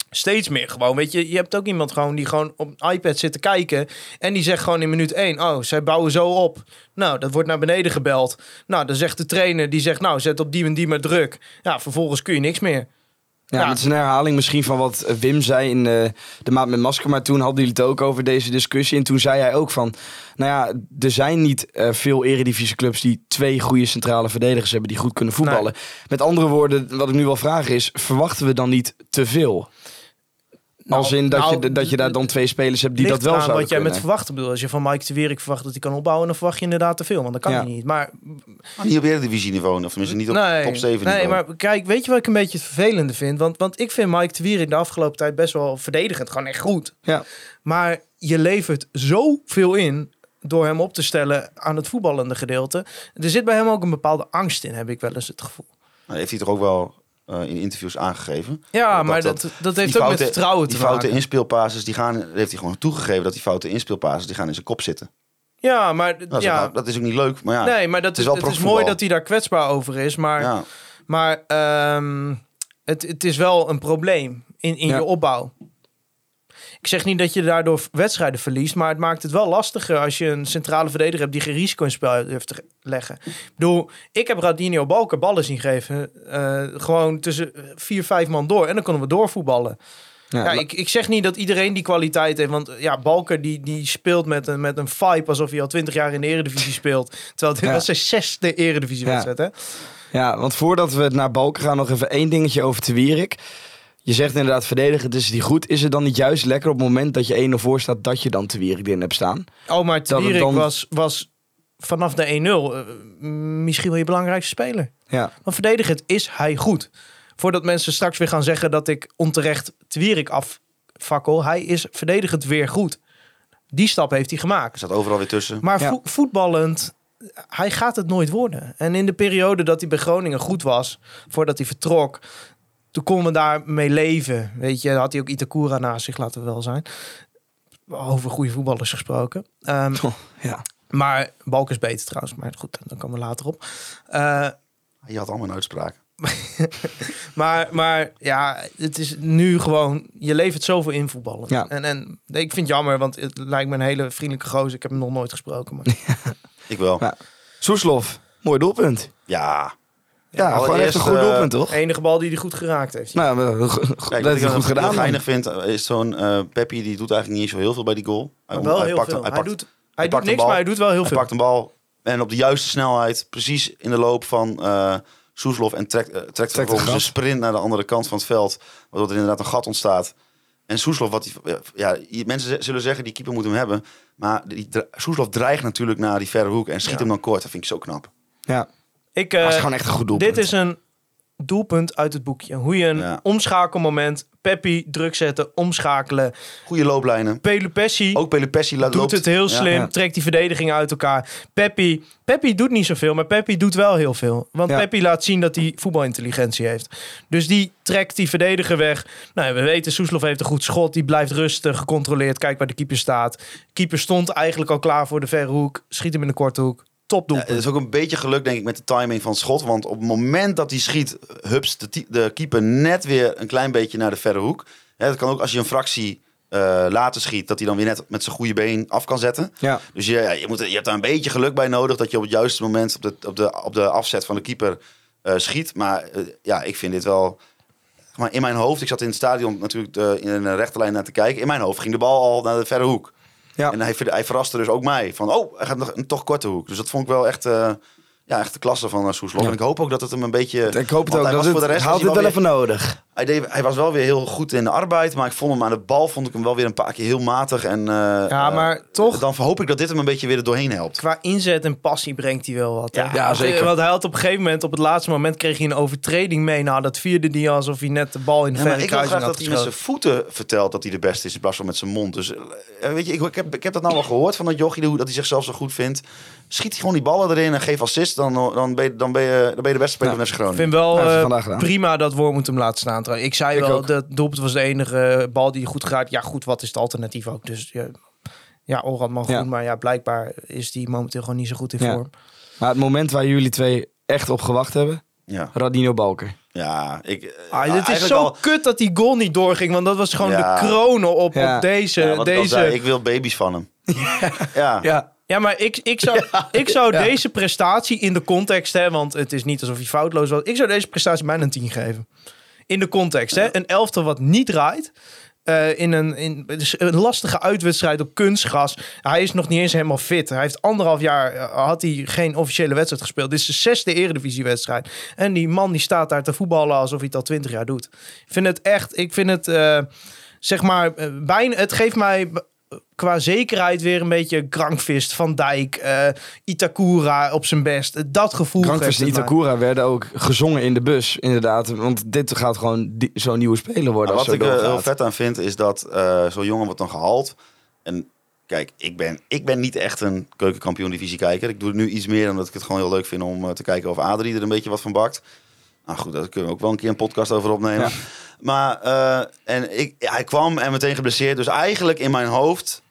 steeds meer gewoon, weet je, je hebt ook iemand gewoon die gewoon op een iPad zit te kijken en die zegt gewoon in minuut 1, oh, zij bouwen zo op. Nou, dat wordt naar beneden gebeld. Nou, dan zegt de trainer, die zegt, nou, zet op die en die maar druk. Ja, vervolgens kun je niks meer. Ja, Ja. het is een herhaling misschien van wat eh, Wim zei in de, de maand met masker. Maar toen hadden jullie het ook over deze discussie. En toen zei hij ook van... Nou ja, er zijn niet eh, veel eredivisieclubs die twee goede centrale verdedigers hebben die goed kunnen voetballen. Met andere woorden, wat ik nu wil vragen is... Verwachten we dan niet te veel? Als in dat, nou, je, dat je daar dan twee spelers hebt die dat wel zouden wat jij met verwachten bedoelt. Als je van Mike de Wierik verwacht dat hij kan opbouwen, dan verwacht je inderdaad te veel. Want dat kan Ja. hij niet. Maar Maar niet op Eredivisie niveau, of tenminste niet op nee, top 7 nee, niveau. maar kijk, weet je wat ik een beetje het vervelende vind? Want, want ik vind Mike de Wierik de afgelopen tijd best wel verdedigend. Gewoon echt goed. Ja. Maar je levert zoveel in door hem op te stellen aan het voetballende gedeelte. Er zit bij hem ook een bepaalde angst in, heb ik wel eens het gevoel. Nou, heeft hij toch ook wel eh, in interviews aangegeven. Ja, maar dat- dat, dat, heeft die ook met vertrouwen te Die foute maken. inspeelpases, die gaan, heeft hij gewoon toegegeven dat die foute inspeelpases, die gaan in zijn kop zitten. Ja, maar, Dat is, ja, ook- dat is ook niet leuk, maar ja. nee, maar dat is is, wel het is mooi dat hij daar kwetsbaar over is. Maar ja. Maar ehm, het, het is wel een probleem in, in Ja. je opbouw. Ik zeg niet dat je daardoor wedstrijden verliest, maar het maakt het wel lastiger als je een centrale verdediger hebt die geen risico in spel heeft te leggen. Ik bedoel, ik heb Radinho Balker ballen zien geven, eh, gewoon tussen vier, vijf man door en dan konden we doorvoetballen. Ja, Ja, ik, ik zeg niet dat iedereen die kwaliteit heeft. Want ja, Balker die, die speelt met een, met een vibe alsof hij al twintig jaar in de eredivisie speelt. Terwijl dit Ja. was zijn zesde eredivisiewedstrijd. hè? Ja, want voordat we naar Balken gaan, nog even één dingetje over Te Wierik. Je zegt inderdaad verdedigen, is die goed. Is het dan niet juist lekker op het moment dat je 1-0 voor staat, dat je dan Te Wierik erin hebt staan? Oh, maar Twierik dan- was, was vanaf de 1-0 eh, misschien wel je belangrijkste speler. Ja, Want verdedigend is hij goed. Voordat mensen straks weer gaan zeggen dat ik onterecht Twierik affakkel. Hij is verdedigend weer goed. Die stap heeft hij gemaakt. Er staat overal weer tussen. Maar Ja. vo- voetballend, hij gaat het nooit worden. En in de periode dat hij bij Groningen goed was, voordat hij vertrok, toen konden we daarmee leven. Weet je, had hij ook Itakura naast zich, laten we wel zijn. Over goede voetballers gesproken. Ehm, ja. maar Balk is beter trouwens, maar goed, dan komen we later op. Eh, Je had allemaal een uitspraak. maar, maar ja, het is nu gewoon, je levert zoveel in voetballen. Ja. En, en ik vind het jammer, want het lijkt me een hele vriendelijke gozer. Ik heb hem nog nooit gesproken. Maar... Ik wel. Ja. Soeslof, mooi doelpunt. Ja. Ja, gewoon echt een goed eh, doelpunt, toch? De enige bal die hij goed geraakt heeft. Nou, Kijk, dat wat heeft ik hij dan goed gedaan. heel man. geinig vind, eh, is zo'n eh Peppi, die doet eigenlijk niet zo heel veel bij die goal. Hij, Maar wel hij heel pakt, veel. Hij, Hij, pakt, doet, hij niks, bal. maar hij doet wel heel hij veel. pakt een bal en op de juiste snelheid, precies in de loop van eh Soeslof en trekt, trekt het vervolgens een sprint naar de andere kant van het veld, waardoor er inderdaad een gat ontstaat. En Soeslof, wat die, ja, mensen zullen zeggen die keeper moet hem hebben, maar die, Soeslof dreigt natuurlijk naar die verre hoek en schiet Ja. hem dan kort. Dat vind ik zo knap. Ja, Ik, dat eh, gewoon echt een goed doelpunt. dit is een doelpunt uit het boekje. Hoe je een Ja. omschakelmoment, Peppi druk zetten, omschakelen. Goede looplijnen. Pelupessi Ook Pelupessi doet loopt- het heel slim, Ja. trekt die verdediging uit elkaar. Peppi, Peppi doet niet zoveel, maar Peppi doet wel heel veel. Want. Peppi laat zien dat hij voetbalintelligentie heeft. Dus die trekt die verdediger weg. Nou, we weten, Soeslof heeft een goed schot. Die blijft rustig, gecontroleerd. Kijk waar de keeper staat. Keeper stond eigenlijk al klaar voor de verre hoek. Schiet hem in de korte hoek. Ja, het is ook een beetje geluk, denk ik, met de timing van het schot. Want op het moment dat hij schiet, hups de, de keeper net weer een klein beetje naar de verre hoek. Hè, dat kan ook als je een fractie eh, later schiet, dat hij dan weer net met zijn goede been af kan zetten. Ja, Dus je, ja, je, moet, je hebt daar een beetje geluk bij nodig dat je op het juiste moment op de, op de, op de afzet van de keeper eh, schiet. Maar eh, ja, ik vind dit wel. Maar in mijn hoofd, ik zat in het stadion natuurlijk de, in een rechte lijn naar te kijken. In mijn hoofd ging de bal al naar de verre hoek. En hij, hij verraste dus ook mij. Van, oh, hij gaat nog een toch korte hoek. Dus dat vond ik wel echt, eh, ja, echt de klasse van uh, Soeslof. Ja. En ik hoop ook dat het hem een beetje... ik hoop het ook. hij Dat was het, voor de rest wel wel even nodig. Hij, deed, hij was wel weer heel goed in de arbeid. Maar ik vond hem aan de bal vond ik hem wel weer een paar keer heel matig. En, eh, Ja, maar eh, toch- Dan hoop ik dat dit hem een beetje weer er doorheen helpt. Qua inzet en passie brengt hij wel wat. hè? Ja, ja, zeker. Want hij had op een gegeven moment, op het laatste moment, kreeg hij een overtreding mee. Nou, dat vierde hij alsof hij net de bal in de Ja, maar verre ik wil graag had dat hij met zijn voeten vertelt dat hij de beste is in plaats van met zijn mond. Dus eh, weet je, ik, ik, heb, ik heb dat nou wel gehoord van dat jochie, hoe dat hij zichzelf zo goed vindt. Schiet hij gewoon die ballen erin en geef assist, dan, dan, ben, je, dan, ben, je, dan ben je de beste speler van FC Ik vind wel Ja, eh, prima dat Worm moet hem laten staan. trouwens. Ik zei Ik wel, ook. dat doelpunt was de enige bal die goed gaat. Ja, goed, wat is het alternatief ook? Dus ja, ja Orad man goed, maar ja, blijkbaar is die momenteel gewoon niet zo goed in Ja. vorm. Maar het moment waar jullie twee echt op gewacht hebben, Ja, Radino Balker. ja ik, Ah, dit is zo al- kut dat die goal niet doorging. Want dat was gewoon Ja. de kronen op, Ja. op deze... ik deze... zei, ik wil baby's van hem. ja. Ja. Ja, maar ik, ik zou, ik zou deze prestatie in de context, hè, want het is niet alsof hij foutloos was. Ik zou deze prestatie bijna een 10 geven. In de context, hè. Een elftal wat niet draait. eh, in een, in, een lastige uitwedstrijd op kunstgras. Hij is nog niet eens helemaal fit. Hij heeft anderhalf jaar eh, had hij geen officiële wedstrijd gespeeld. Dit is de zesde eredivisiewedstrijd. En die man die staat daar te voetballen alsof hij het al twintig jaar doet. Ik vind het echt, ik vind het, eh, zeg maar, bijna, het geeft mij qua zekerheid weer een beetje Krankvist, Van Dijk, eh, Itakura op zijn best. Dat gevoel Krankvist en. Itakura werden ook gezongen in de bus, inderdaad. Want dit gaat gewoon zo'n nieuwe speler worden. Nou, als wat ik er zo heel vet aan vind, is dat eh, zo'n jongen wordt dan gehaald. En kijk, ik ben, ik ben niet echt een keukenkampioen divisie kijker. Ik doe het nu iets meer omdat ik het gewoon heel leuk vind om eh, te kijken of Adrie er een beetje wat van bakt. Nou goed, daar kunnen we ook wel een keer een podcast over opnemen. Ja. Maar eh, en ik, hij kwam en meteen geblesseerd. Dus eigenlijk in mijn hoofd,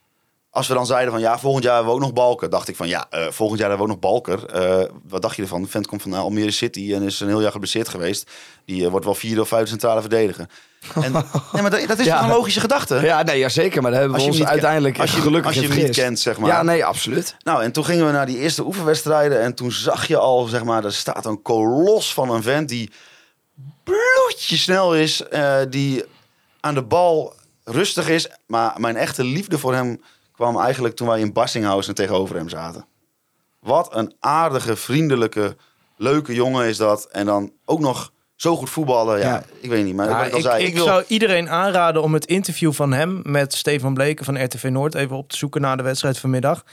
als we dan zeiden van ja, volgend jaar hebben we ook nog Balker. Dacht ik van ja, eh, volgend jaar hebben we ook nog Balker. Eh, wat dacht je ervan? De vent komt van Almere City en is een heel jaar geblesseerd geweest. Die wordt wel vierde of vijfde centrale verdediger. En, nee, maar dat, dat is Ja. een logische gedachte? Ja, nee, ja, zeker. Maar daar hebben we ons uiteindelijk als je- gelukkig als je hem niet kent, zeg maar. Ja, nee, absoluut. Nou, en toen gingen we naar die eerste oefenwedstrijden. En toen zag je al, zeg maar, er staat een kolos van een vent die bloedje snel is. eh, die aan de bal rustig is. Maar mijn echte liefde voor hem kwam eigenlijk toen wij in Bassinghausen tegenover hem zaten. Wat een aardige, vriendelijke, leuke jongen is dat. En dan ook nog zo goed voetballen. Ja, Ja. ik weet niet. Maar Ja, wat ik al ik, zei, ik ik wil... zou iedereen aanraden om het interview van hem met Stefan Bleken van RTV Noord even op te zoeken na de wedstrijd vanmiddag.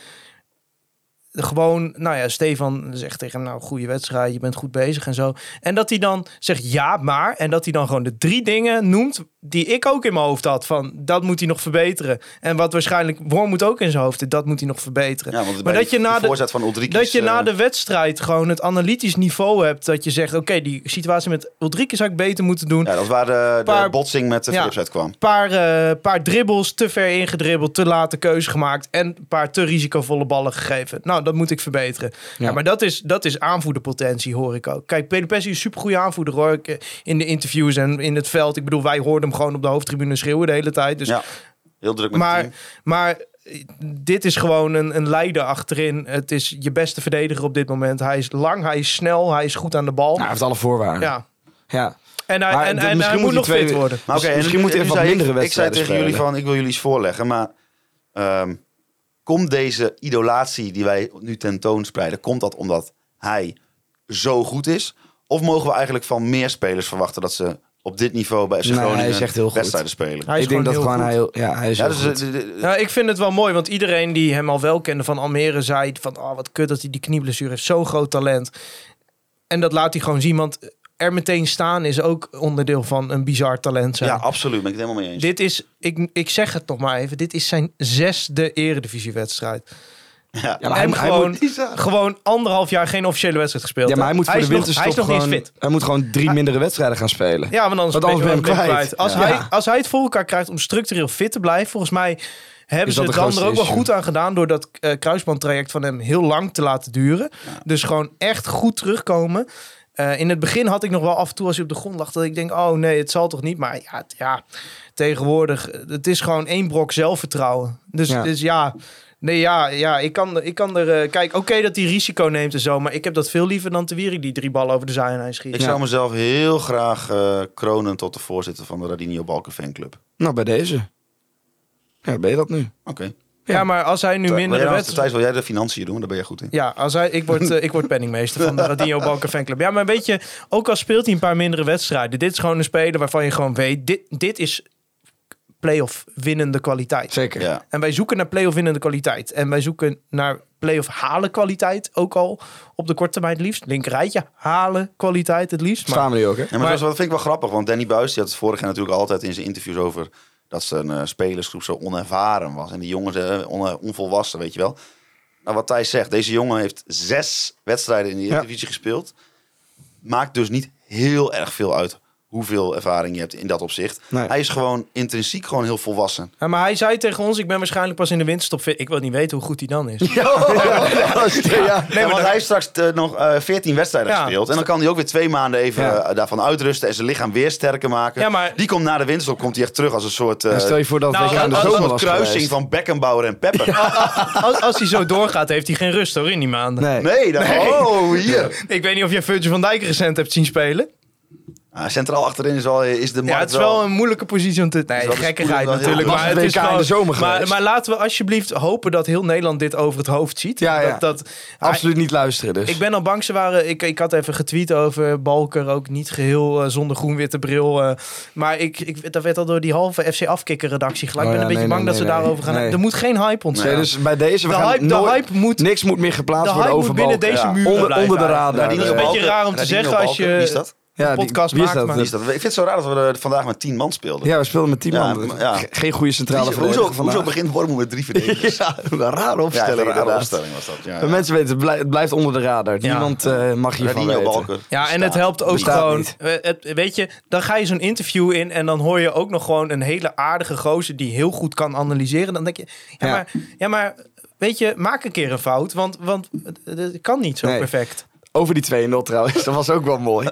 Gewoon, nou ja, Stefan zegt tegen hem, nou, goede wedstrijd, je bent goed bezig en zo. En dat hij dan zegt ja, maar. En dat hij dan gewoon de drie dingen noemt die ik ook in mijn hoofd had. Van, dat moet hij nog verbeteren. En wat waarschijnlijk Worm moet ook in zijn hoofd, dat moet hij nog verbeteren. Ja, maar dat je na de, voorzet van dat je na eh, de wedstrijd gewoon het analytisch niveau hebt. Dat je zegt, oké, die situatie met Ulrike zou ik beter moeten doen. Ja, dat waar de, de Paar- botsing met de Ja. Philips uitkwam. paar, eh, paar dribbles te ver ingedribbeld, te late keuze gemaakt en een paar te risicovolle ballen gegeven. Nou, dat moet ik verbeteren. Ja. maar dat is, dat is aanvoerderpotentie, hoor ik ook. Kijk, Peter Pessi is een supergoeie aanvoerder, hoor ik. eh, In de interviews en in het veld. Ik bedoel, wij hoorden hem gewoon op de hoofdtribune schreeuwen de hele tijd. Dus, Ja, heel druk met het maar, team. maar eh, dit is gewoon een, een leider achterin. Het is je beste verdediger op dit moment. Hij is lang, hij is snel, hij is goed aan de bal. Nou, hij heeft alle voorwaarden. ja. ja. En hij, Maar en, en hij misschien moet moet nog twee- fit worden. Maar Dus en misschien moet hij even wat mindere ik, Ik zei wedstrijden tegen jullie van, ik wil jullie iets voorleggen, maar ehm, komt deze idolatie die wij nu tentoonspreiden, komt dat omdat hij zo goed is? Of mogen we eigenlijk van meer spelers verwachten dat ze op dit niveau bij FC Nee, Groningen hij is echt heel goed. wedstrijden spelen? Hij is ik denk dat gewoon gewoon heel hij heel... Ja, hij is Ja, heel dus, goed. eh, de- de- Ja, ik vind het wel mooi, want iedereen die hem al wel kende van Almere zei van, oh wat kut dat hij die knieblessure heeft, zo'n groot talent. En dat laat hij gewoon zien, want er meteen staan is ook onderdeel van een bizar talent zijn. ja, absoluut, ben ik het helemaal mee eens. Dit is, ik, ik zeg het nog maar even, dit is zijn zesde eredivisiewedstrijd. ja. Ja, maar en hij, hij gewoon, moet, gewoon anderhalf jaar geen officiële wedstrijd gespeeld. ja, maar hij moet voor is de nog- winterstop Hij is nog niet gewoon... fit. Hij moet gewoon drie mindere wedstrijden gaan spelen. Ja, want anders, anders ben je hem kwijt. Als, Ja. hij, als hij het voor elkaar krijgt om structureel fit te blijven, volgens mij hebben ze het de dan er ook wel goed aan gedaan door dat eh kruisbandtraject van hem heel lang te laten duren. Dus gewoon echt goed terugkomen. Eh, in het begin had ik nog wel af en toe als hij op de grond lag dat ik denk, oh nee, het zal toch niet. Maar ja, ja tegenwoordig, het is gewoon één brok zelfvertrouwen. Dus Ja. dus ja Nee, ja, ja ik, kan, ik kan er... eh, kijk, oké dat hij risico neemt en zo... maar ik heb dat veel liever dan te Wierik die drie ballen over de zijlijn schiet. Ik zou mezelf heel graag eh, kronen tot de voorzitter van de Radinio Balken fanclub. Nou, bij deze. Ja, ben je dat nu? Oké. Ja, maar als hij nu nou- wedstrijden... Thijs, wil jij de financiën doen? Daar ben je goed in. Ja, als hij, ik, word, eh, ik word penningmeester van de Radio Balken fanclub. Ja, maar weet je, ook al speelt hij een paar mindere wedstrijden... dit is gewoon een speler waarvan je gewoon weet... dit, dit is play-off winnende kwaliteit. Zeker. Ja. En wij zoeken naar play-off winnende kwaliteit. En wij zoeken naar play-off halen kwaliteit. Ook al op de korte termijn het liefst. Linkerrijtje halen kwaliteit het liefst. Maar Staan we nu ook, hè? Ja, maar, dat vind ik wel grappig, want Danny Buis die had het vorig jaar natuurlijk altijd in zijn interviews over dat zijn eh, spelersgroep zo onervaren was. En die jongens eh, on- onvolwassen, weet je wel. Nou, wat Thijs zegt, deze jongen heeft zes wedstrijden in de Ja. Eredivisie gespeeld. Maakt dus niet heel erg veel uit hoeveel ervaring je hebt in dat opzicht. Nee. Hij is gewoon intrinsiek gewoon heel volwassen. Ja, maar hij zei tegen ons, ik ben waarschijnlijk pas in de winterstop fit. Ik wil niet weten hoe goed hij dan is. ja. Nee, want hij heeft straks eh, nog eh 14 wedstrijden Ja. gespeeld. En dan kan hij ook weer twee maanden even Ja. eh, daarvan uitrusten en zijn lichaam weer sterker maken. Ja, maar- Die komt na de winterstop komt hij echt terug als een soort, eh, stel je voor dat Nou, in de zomer soort was kruising geweest. van Beckenbauer en Pepper. Als, als hij zo doorgaat, heeft hij geen rust hoor in die maanden. Nee. Nee, dan, oh, hier. Ik weet niet of jij Virgil van Dijk recent hebt zien spelen. Ah, centraal achterin is, wel, is de Ja, markt het is wel een moeilijke positie om te... Nee, de gekkigheid natuurlijk. Maar het is de zomer maar, maar laten we alsjeblieft hopen dat heel Nederland dit over het hoofd ziet. Ja, ja. Dat, dat, Absoluut niet luisteren dus. Ik ben al bang, ze waren... Ik, ik had even getweet over Balker, ook niet geheel eh, zonder groen-witte bril. eh, maar ik, ik, dat werd al door die halve FC Afkikker redactie gelijk. Oh ik ben ja, een beetje nee, bang nee, dat ze nee, daarover gaan. nee. Er moet geen hype ontstaan. Nee, dus bij deze, we de gaan hype, de nooit- hype moet... niks moet meer geplaatst De worden hype over moet binnen deze Ja. muur Onder, de radar. Radinho een Eh, beetje raar om te zeggen als je- Wie is dat? Ja, die- podcast wie is maakt, maar- Wie is dat? Ik vind het zo raar dat we vandaag met 10 man speelden. Ja, we speelden met 10 Ja, man. maar- ja. Ge- Geen goede centrale hoezo, verdediger hoezo vandaag. begint Wormoed met drie verdedigers? Ja, een rare Ja, opstelling een rare inderdaad. opstelling was dat. Ja, Maar Mensen weten, het blij- het blijft onder de radar. Ja. Niemand eh, mag hiervan Radinho weten. Balken. Ja, en het helpt ook Bestaat gewoon. niet. Het, weet je, dan ga je zo'n interview in en dan hoor je ook nog gewoon een hele aardige gozer die heel goed kan analyseren. Dan denk je, ja, Ja. Maar, ja maar weet je, maak een keer een fout, want, want het, het kan niet zo Nee. perfect. Over die 2-0 trouwens, dat was ook wel mooi.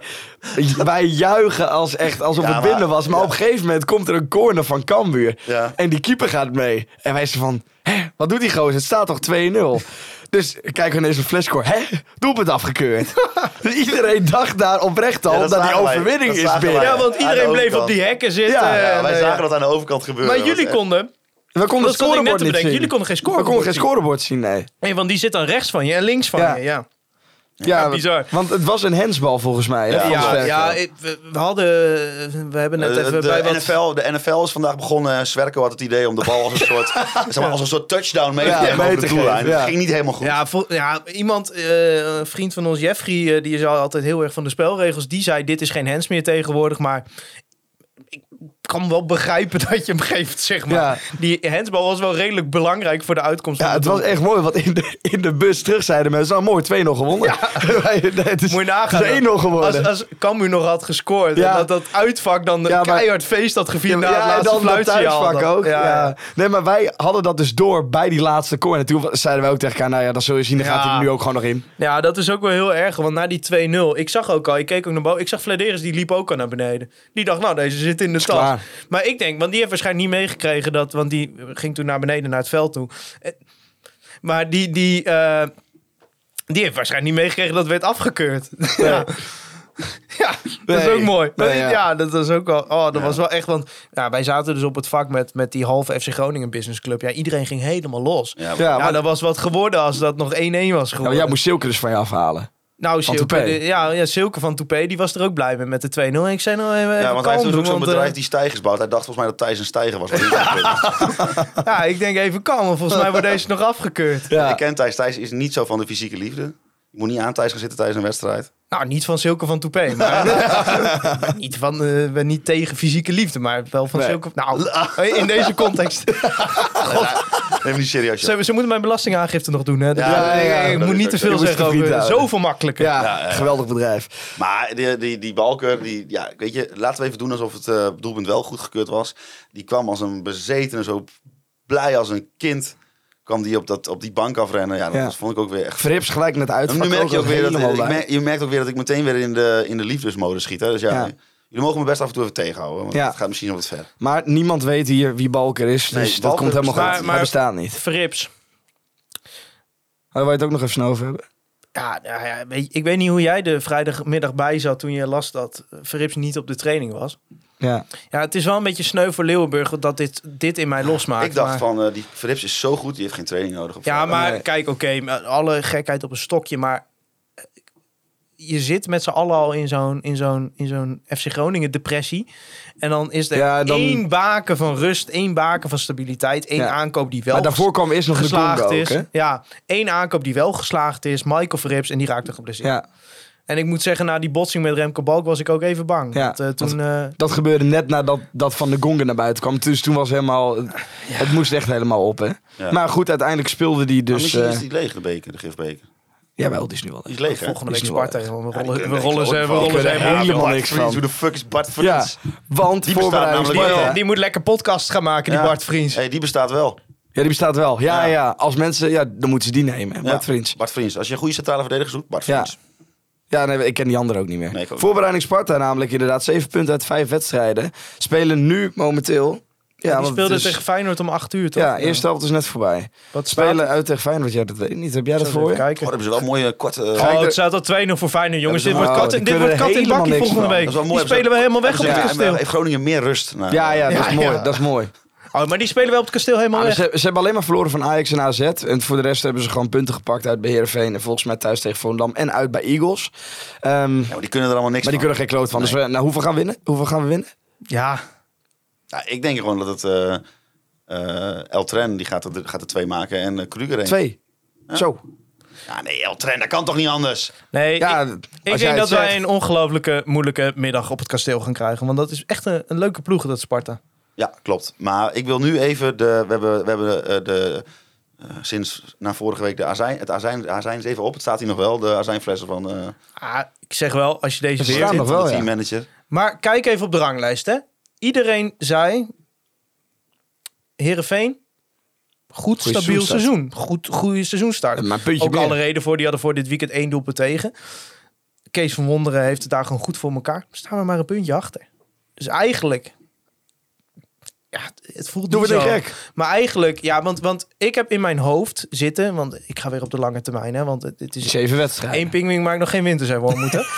Wij juichen als echt alsof Ja, het binnen was. Maar op een gegeven moment komt er een corner van Cambuur. Ja. En die keeper gaat mee. En wij zijn van, hè, wat doet die gozer? Het staat toch 2-0? Dus kijken we ineens een flashscore. Hè? Doelpunt afgekeurd. dus iedereen dacht daar oprecht al Ja, dat, dat die wij. overwinning Dat is binnen. wij. Ja, want iedereen de bleef op die hekken zitten. Ja, en, Ja, wij eh, zagen dat aan de overkant gebeuren. Maar jullie konden, We konden het scorebord niet bedenken, zien. jullie konden geen We konden scorebord geen scorebord zien, nee. Nee, want die zit dan rechts van je en links van Ja. je, ja. Ja, bizar. Want het was een hensbal volgens mij. Ja, Ja, Sterker. ja, ik- we, we hadden, we hebben net Eh, even de, bij wat... NFL, de NFL is vandaag begonnen. Zwerko had het idee om de bal als een soort, zeg maar, als een soort touchdown mee te Ja, nemen mee over te de doellijn. Dat ging niet helemaal goed. Ja, vol- ja iemand, eh, een vriend van ons, Jeffrey, eh, die is al altijd heel erg van de spelregels. Die zei: Dit is geen hands meer tegenwoordig. Maar ik kan wel begrijpen dat je hem geeft, zeg maar. Ja. Die handsbal was wel redelijk belangrijk voor de uitkomst. Ja, van het de was echt mooi, want in de, in de bus terug zeiden mensen, nou mooi, 2-0 gewonnen. Nee, het is, Moet je nagaan. Het is 1-0 geworden. Als, als Cambuur nog had gescoord. Ja. En dat dat uitvak dan Ja, maar- keihard feest had gevierd na het ja, en laatste dan dat thuisvak ook. Ja, Ja, ja. Nee, maar wij hadden dat dus door bij die laatste corner. En toen zeiden wij ook tegen elkaar, nou ja, dan zul je zien, dan Ja. gaat hij er nu ook gewoon nog in. Ja, dat is ook wel heel erg. Want na die 2-0, ik zag ook al, ik keek ook naar boven. Ik zag Flederis, die liep ook al naar beneden. Die dacht, nou, deze zit in de stad. Maar ik denk, want die heeft waarschijnlijk niet meegekregen dat, want die ging toen naar beneden naar het veld toe. Eh, Maar die, die, eh, die heeft waarschijnlijk niet meegekregen dat het werd afgekeurd. ja. Ja, dat is Nee. ook mooi. Nee, ja. ja. dat was ook wel. Oh, dat was wel echt. Want ja, wij zaten dus op het vak met, met die halve FC Groningen Business Club. Ja, iedereen ging helemaal los. Ja, Ja, Ja, maar, dat was wat geworden als dat nog 1-1 was ja, maar geworden. jij moest Silke dus van je afhalen. Nou, Van Silke, de- ja, ja, Silke van Toupé, die was er ook blij mee met de 2-0. En ik zei nou even, Ja, want hij heeft dus ook zo'n bedrijf eh, die stijgers bouwt. Hij dacht volgens mij dat Thijs een stijger was. Maar Ja, ik denk even kalm, volgens mij wordt deze nog afgekeurd. Ja. Ik ken Thijs. Thijs is niet zo van de fysieke liefde. Je moet niet aan Thijs gaan zitten tijdens een wedstrijd. Nou, niet van Silke van Toupé, maar niet, van, eh, ben niet tegen fysieke liefde, maar wel van Nee. Silke... Nou, in deze context. Neem niet serieus. Ze, ze moeten mijn belastingaangifte nog doen, hè? Ja, eh, ja, ja. ik moet niet te veel zeggen over... Zoveel makkelijker. Ja, Ja, ja. geweldig bedrijf. Maar die, die, die Balker, die, ja, weet je, laten we even doen alsof het eh, doelpunt wel goedgekeurd was. Die kwam als een bezetene, zo blij als een kind. Kwam die op, dat, op die bank afrennen. Ja, dat Ja. vond ik ook weer echt. Frips gelijk net uit. Nu merk je ook weer dat, ik merk- je merkt ook weer dat ik meteen weer in de, in de liefdesmodus schiet. Hè? Dus ja, Ja. jullie mogen me best af en toe even tegenhouden. Want Ja. het gaat misschien nog wat ver. Maar niemand weet hier wie Balker is, dus Nee, dat Balker komt helemaal bestaat goed. Maar- bestaat niet. Verrips. Daar wil je het ook nog even snel over hebben? Ja, nou ja ik weet niet hoe jij de vrijdagmiddag bij zat toen je las dat Verrips niet op de training was. Ja. Ja, het is wel een beetje sneu voor Leeuwenburg dat dit, dit in mij losmaakt. ik dacht maar- van, eh, die Verrips is zo goed, die heeft geen training nodig. Op Ja, vrijdag. maar Nee. kijk, oké, alle gekheid op een stokje, maar eh, je zit met z'n allen al in zo'n, in zo'n, in zo'n FC Groningen depressie. En dan is er Ja, dan- één baken van rust, één baken van stabiliteit, één Ja. aankoop die wel Maar daarvoor kwam eerst nog de geslaagd is. Ja, één aankoop die wel geslaagd is, Michael Verrips, en die raakte geblesseerd. Ja, En ik moet zeggen, na die botsing met Remco Balk was ik ook even bang. Ja, eh, toen, eh, dat gebeurde net nadat dat van de Gongen naar buiten kwam. Dus toen was helemaal... Het moest echt helemaal op, hè? Ja. Maar goed, uiteindelijk speelde die Maar dus... eh, is die leeg, de beker, de gifbeker. Jawel, die is nu wel Die is leeg? Volgende Die week Sparta. We Ja, die rollen, we rollen ze, we rollen ze Die helemaal niks van. Hoe de fuck is Bart Ja, Vriends? want Die wel. Die moet lekker podcast gaan maken, die. Bart Vriends. Hey, die bestaat wel. Ja, die bestaat wel. Ja, Ja. ja. Als mensen, ja, dan moeten ze die nemen. Ja. Bart Vriends. Bart Vriends. Als je een goede centrale verdediger zoekt, Bart Ja. Vriends. Ja, nee, ik ken die andere ook niet meer. Nee, ook. Voorbereiding Sparta namelijk inderdaad. Zeven punten uit vijf wedstrijden. Spelen nu momenteel. Ja, die want speelde het is- tegen Feyenoord om 8 uur, toch? Ja, eerste helft is net voorbij. Wat Spelen uit tegen Feyenoord. Ja, dat weet ik niet. Heb jij dat voor je? Oh, kijken. daar hebben ze wel mooie korte... Oh, het staat al 2-0 voor Feyenoord, jongens. Dit wordt kat, oh, dit wordt kat in bakkie volgende van. week. Dat is wel mooi. Die spelen we helemaal weg op het Ja, kasteel. Heeft Groningen meer rust? Nou, Ja, ja, dat is Ja, mooi. ja. Dat is mooi. Oh, maar die spelen wel op het kasteel helemaal Ah, maar weg. ze, ze hebben alleen maar verloren van Ajax en AZ. En voor de rest hebben ze gewoon punten gepakt uit bij Heerenveen. En volgens mij thuis tegen Volendam. En uit bij Eagles. Ehm, Ja, maar die kunnen er allemaal niks maar die van. kunnen geen kloot van. Dus we, nou, hoeveel gaan we winnen? Hoeveel gaan we winnen? Ja, Ja, ik denk gewoon dat het... eh eh, El Tren die gaat, er, gaat er twee maken en uh, Kruger één. Twee. Zo. Ja, nee, El Tren, dat kan toch niet anders? nee, Ja, ik, ik denk dat wij een ongelooflijke moeilijke middag op het kasteel gaan krijgen. Want dat is echt een, een leuke ploeg, dat Sparta. Ja, klopt. Maar ik wil nu even de... We hebben, we hebben eh, de... eh, sinds na vorige week de azijn, het azijn, de azijn is even op. Het staat hier nog wel, de azijnflessen van eh Ah, ik zeg wel, als je deze Ze weer... staan nog wel, de ja. Maar kijk even op de ranglijst, hè. Iedereen zei... Heerenveen, goed, Goeie stabiel seizoen. Goed, goede seizoenstart. Maar Ook meer. alle reden voor. Die hadden voor dit weekend één doelpunt tegen. Kees van Wonderen heeft het daar gewoon goed voor elkaar. Staan we maar een puntje achter. Dus eigenlijk... Ja, het voelt Doen niet we zo. gek? Maar eigenlijk, ja, want, want ik heb in mijn hoofd zitten... Want ik ga weer op de lange termijn, hè. Want het, het is Zeven wedstrijden. Eén pingwing maakt nog geen winter, zei Wormoed, hè?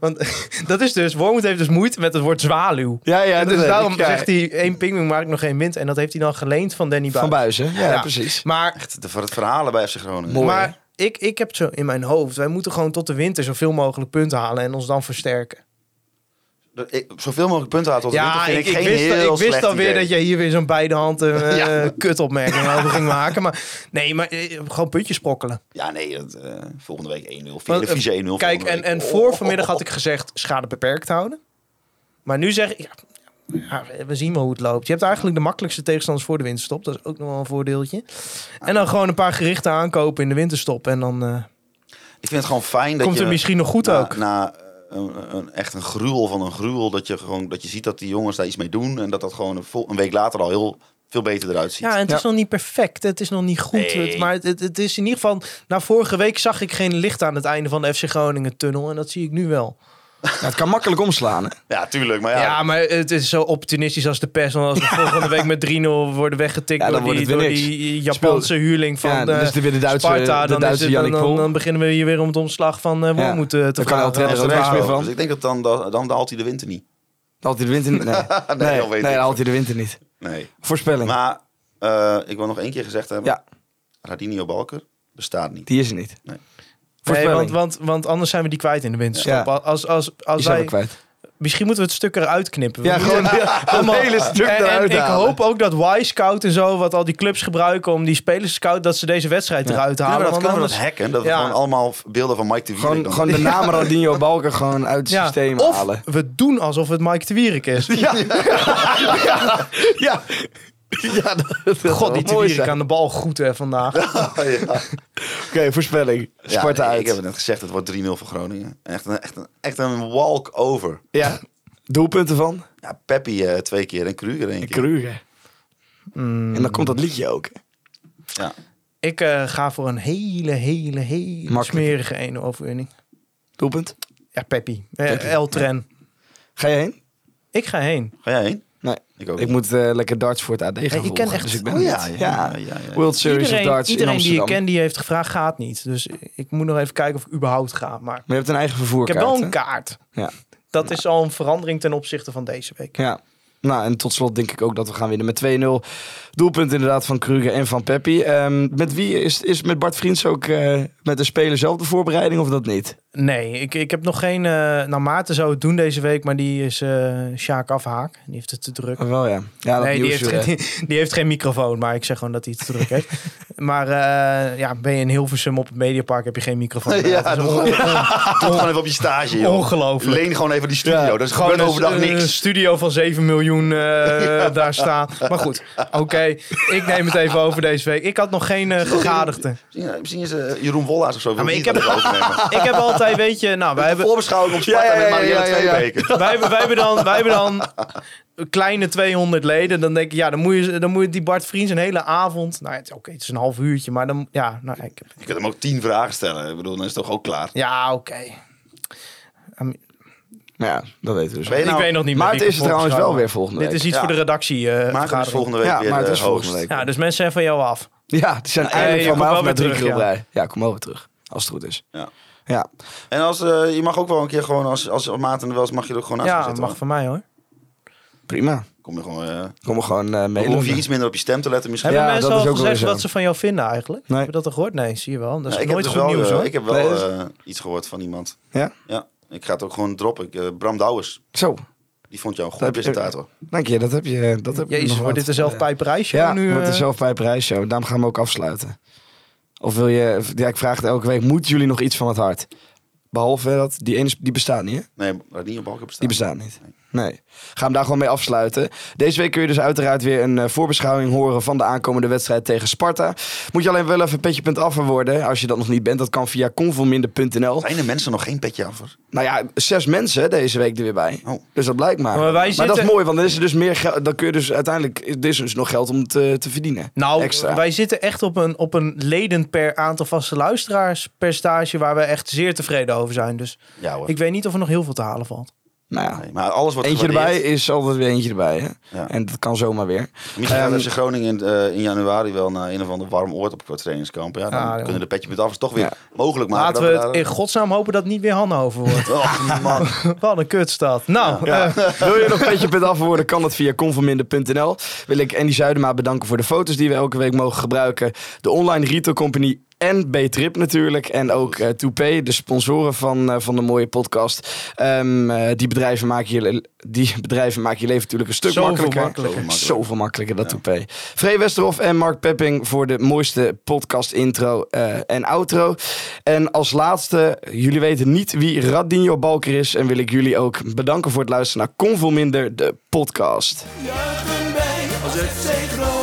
Want dat is dus, Wormoed heeft dus moeite met het woord zwaluw. Ja, ja, en dus daarom ik, ja. zegt hij, één pingwing maakt nog geen wind. En dat heeft hij dan geleend van Danny Buis. Van Buizen. Ja, Ja. precies. Maar, Echt de, voor het verhalen bij FC Groningen. Mooi. maar ik, ik heb zo in mijn hoofd. Wij moeten gewoon tot de winter zoveel mogelijk punten halen en ons dan versterken. Ik- Zoveel mogelijk punten halen tot Ja, ik, ik, ik wist, heel ik wist alweer dat jij hier weer zo'n beide handen eh Ja. kutopmerking over ging maken. Maar nee, maar eh, gewoon puntjes sprokkelen. Ja, nee, dat, eh, volgende week 1-0. Want, Vierde vieze 1-0 Kijk, en, en Oh, voor oh, vanmiddag had ik gezegd schade beperkt houden. Maar nu zeg ik, ja, ja, we zien wel hoe het loopt. Je hebt eigenlijk de makkelijkste tegenstanders voor de winterstop. Dat is ook nog wel een voordeeltje. En dan gewoon een paar gerichten aankopen in de winterstop. En dan Ik vind het gewoon fijn dat komt je... het misschien nog goed na, ook. Na een, een, echt een gruwel van een gruwel, dat je, gewoon, dat je ziet dat die jongens daar iets mee doen. En dat dat gewoon een, vol- een week later al heel veel beter eruit ziet. Ja, en het is nog niet perfect. Het is nog niet goed. Nee. Maar het, het, het is in ieder geval... Na vorige week zag ik geen licht aan het einde van de FC Groningen tunnel. En dat zie ik nu wel. Ja, het kan makkelijk omslaan. Hè? Ja, tuurlijk. Maar Ja, ja, maar het is zo opportunistisch als de pers. Want als we volgende week met 3-0 worden weggetikt Ja, dan door, die, door die Japanse huurling van Ja, dan eh, is het weer de Duitse, Sparta. de Dan, Duitse is het, dan, dan, dan beginnen we hier weer om het omslag van uh. Wormoed eh, te Dan kan er niks meer van. Dus ik denk dat dan, dan, dan haalt hij de winter niet. Haalt hij de winter niet? Nee, nee, Nee, nee, dan haalt hij de winter niet. Nee. Voorspelling. Maar eh, ik wil nog één keer gezegd hebben. Ja. Radinio Balker bestaat niet. Die is er niet. Nee. Nee, want, want, want anders zijn we die kwijt in de winterstop. Ja. Als, als, als Die zijn wij, we kwijt. misschien moeten we het stuk eruit knippen. We Ja, gewoon het hele stuk en, en eruit ik hoop ook dat Y-Scout en zo, wat al die clubs gebruiken om die spelers te scouten, dat ze deze wedstrijd eruit halen. we dat, kunnen we dat anders- hacken? Dat we Ja. gewoon allemaal beelden van Mike de Wierik Gewoon, dan- gewoon de naam Radinho Balken gewoon uit het Ja, systeem of halen. we doen alsof het Mike de Wierik is. Ja. ja. ja. Dat, God, die zijn. aan de bal goed hè, vandaag. ja. Oké, voorspelling. Ja, Sparta nee, uit. Ik heb het net gezegd, het wordt 3-0 voor Groningen. Echt een, echt een, echt een walk-over. Ja. Doelpunten van? Ja, Peppi eh, twee keer en Kruger één keer. Kruger. Mm. En dan komt dat liedje ook. hè. Ja. Ik eh, ga voor een hele, hele, hele smerige 1 overwinning. Doelpunt. Ja, Peppi. Peppi. El Tren. Ga je heen? Ik ga heen. Ga jij heen? Nee. Ik ook. Ik moet eh, lekker darts voor het AD gaan je volgen. kent echt- Dus ik ben Oh ja, ja, ja. ja, ja, ja. World Series of Iedereen, Darts in iedereen die ik Amsterdam. ken die heeft gevraagd, gaat niet. Dus ik moet nog even kijken of ik überhaupt ga. Maar Maar je hebt een eigen ik vervoerkaart. heb wel een hè? kaart. Ja. Dat is al een verandering ten opzichte van deze week. Ja. Nou, en tot slot denk ik ook dat we gaan winnen met 2-0. Doelpunt inderdaad van Kruger en van Peppi. Ehm, met wie is, is met Bart Vriends ook eh, met de speler zelf de voorbereiding of dat niet? Nee, ik, ik heb nog geen... eh nou, Maarten zou het doen deze week, maar die is eh Sjaak afhaak. Die heeft het te druk. Oh, wel ja. Ja, dat nee, die heeft, geen, die, die heeft geen microfoon, maar ik zeg gewoon dat hij het te druk heeft. Maar eh, ja, ben je in Hilversum op het Mediapark, heb je geen microfoon. Ja, dat is Doe gewoon even op je stage, joh. ongelooflijk. Leen gewoon even die studio. Ja, dat is Gewoon een, overdag een niks. studio van 7 miljoen daar staan. Maar goed, oké. Ik neem het even over deze week. Ik had nog geen eh gegadigde. Misschien, is Jeroen Wollaars of zo. maar ik heb-. Ik heb altijd, weet je, nou, wij De hebben, voorbeschouwing op Sparta Ja, ja, met ja, Marielle ja, ja, ja. Tweebeke. wij, hebben, wij, hebben dan, wij hebben dan een kleine 200 leden. Dan denk ik, ja, dan moet je, dan moet je die Bart Vriends een hele avond. Nou, het- oké, het is een half uurtje, maar dan, ja, nou, ik, Je kunt hem ook tien vragen stellen. Ik bedoel, dan is het toch ook klaar. ja, oké. Nou ja, dat weten we dus. Weet Ik nou, weet nog niet Maar meer het wie is trouwens wel weer volgende week. Dit is iets Ja. voor de redactie. eh Maarten is vergadering. volgende week Ja, weer maar het is volgende week. Ja, dus mensen zijn van jou af. Ja, die zijn je van mij af met weer drie terug, keer ja. Ja, kom weer terug. Als het goed is. Ja. Ja. En als, eh, je mag ook wel een keer gewoon, als, als Maarten er wel is, mag je er ook gewoon naast Ja, zitten. mag hoor. van mij hoor. Prima. Kom je gewoon, eh, Kom er gewoon eh dan mee. hoef je iets minder op je stem te letten misschien. Hebben Ja, mensen dat is al ook wel gezegd wat ze van jou vinden eigenlijk? Nee. Heb je dat al gehoord? Nee, zie je wel. Dat is Ja, ik heb nooit dus goed wel, nieuws hoor. ik heb wel eh, iets gehoord van iemand. Ja? Ja, ik ga het ook gewoon droppen. Ik, Bram Douwers, Zo. die vond jou een goede presentator. Dank je. Dat heb je. Dat heb je Jezus, nog wordt dit de zelfpijperijshow Ja, nu? wordt de eh? zelfpijperijsshow. Daarom gaan we ook afsluiten. Of wil je... Ja, ik vraag het elke week. Moeten jullie nog iets van het hart? Behalve dat, die ene die bestaat niet, hè? Nee, maar niet op balken bestaan. Die bestaat niet. Nee. Ga hem daar gewoon mee afsluiten. Deze week kun je dus uiteraard weer een eh, voorbeschouwing horen van de aankomende wedstrijd tegen Sparta. Moet je alleen wel even petje.af worden. Als je dat nog niet bent, dat kan via convolminder.nl. Zijn er mensen nog geen petje af? Nou ja, zes mensen deze week er weer bij. Oh. Dus dat blijkt maar. Maar wij dat is mooi, want dan is er dus meer geld. Dan kun je dus uiteindelijk. Er is dus nog geld om te, te verdienen. Nou, Extra. wij zitten echt op een, op een leden per aantal vaste luisteraars percentage waar we echt zeer tevreden over zijn. Dus Ja hoor. ik weet niet of er nog heel veel te halen valt. Nou ja. Nee, maar alles wordt Eentje gewaardeerd. erbij is altijd weer eentje erbij. Hè? Ja. En dat kan zomaar weer. Misschien gaat Ehm, FC Groningen in, eh, in januari wel naar een of ander warm oord op het trainingskamp. Ja, dan Ah, ja. kunnen de petje met af toch weer Ja. mogelijk maken. Laten we het daar- in godsnaam hopen dat het niet weer Hannover wordt. Oh, man. Wat een kutstad. Nou, eh, Wil je nog petje.af worden, kan dat via conforminder.nl. Wil ik Andy Zuidema bedanken voor de foto's die we elke week mogen gebruiken. De online retail company en B-Trip natuurlijk. En ook eh Toupé, de sponsoren van, eh, van de mooie podcast. Ehm, eh, die, bedrijven maken je, die bedrijven maken je leven natuurlijk een stuk Zoveel makkelijker. makkelijker. Zoveel makkelijker, dat Toupé. Free Westerhof en Mark Pepping voor de mooiste podcast intro eh, en outro. En als laatste, jullie weten niet wie Radinho Balker is. En wil ik jullie ook bedanken voor het luisteren naar Convolminder, de podcast. Juichen wij als FC Groningen.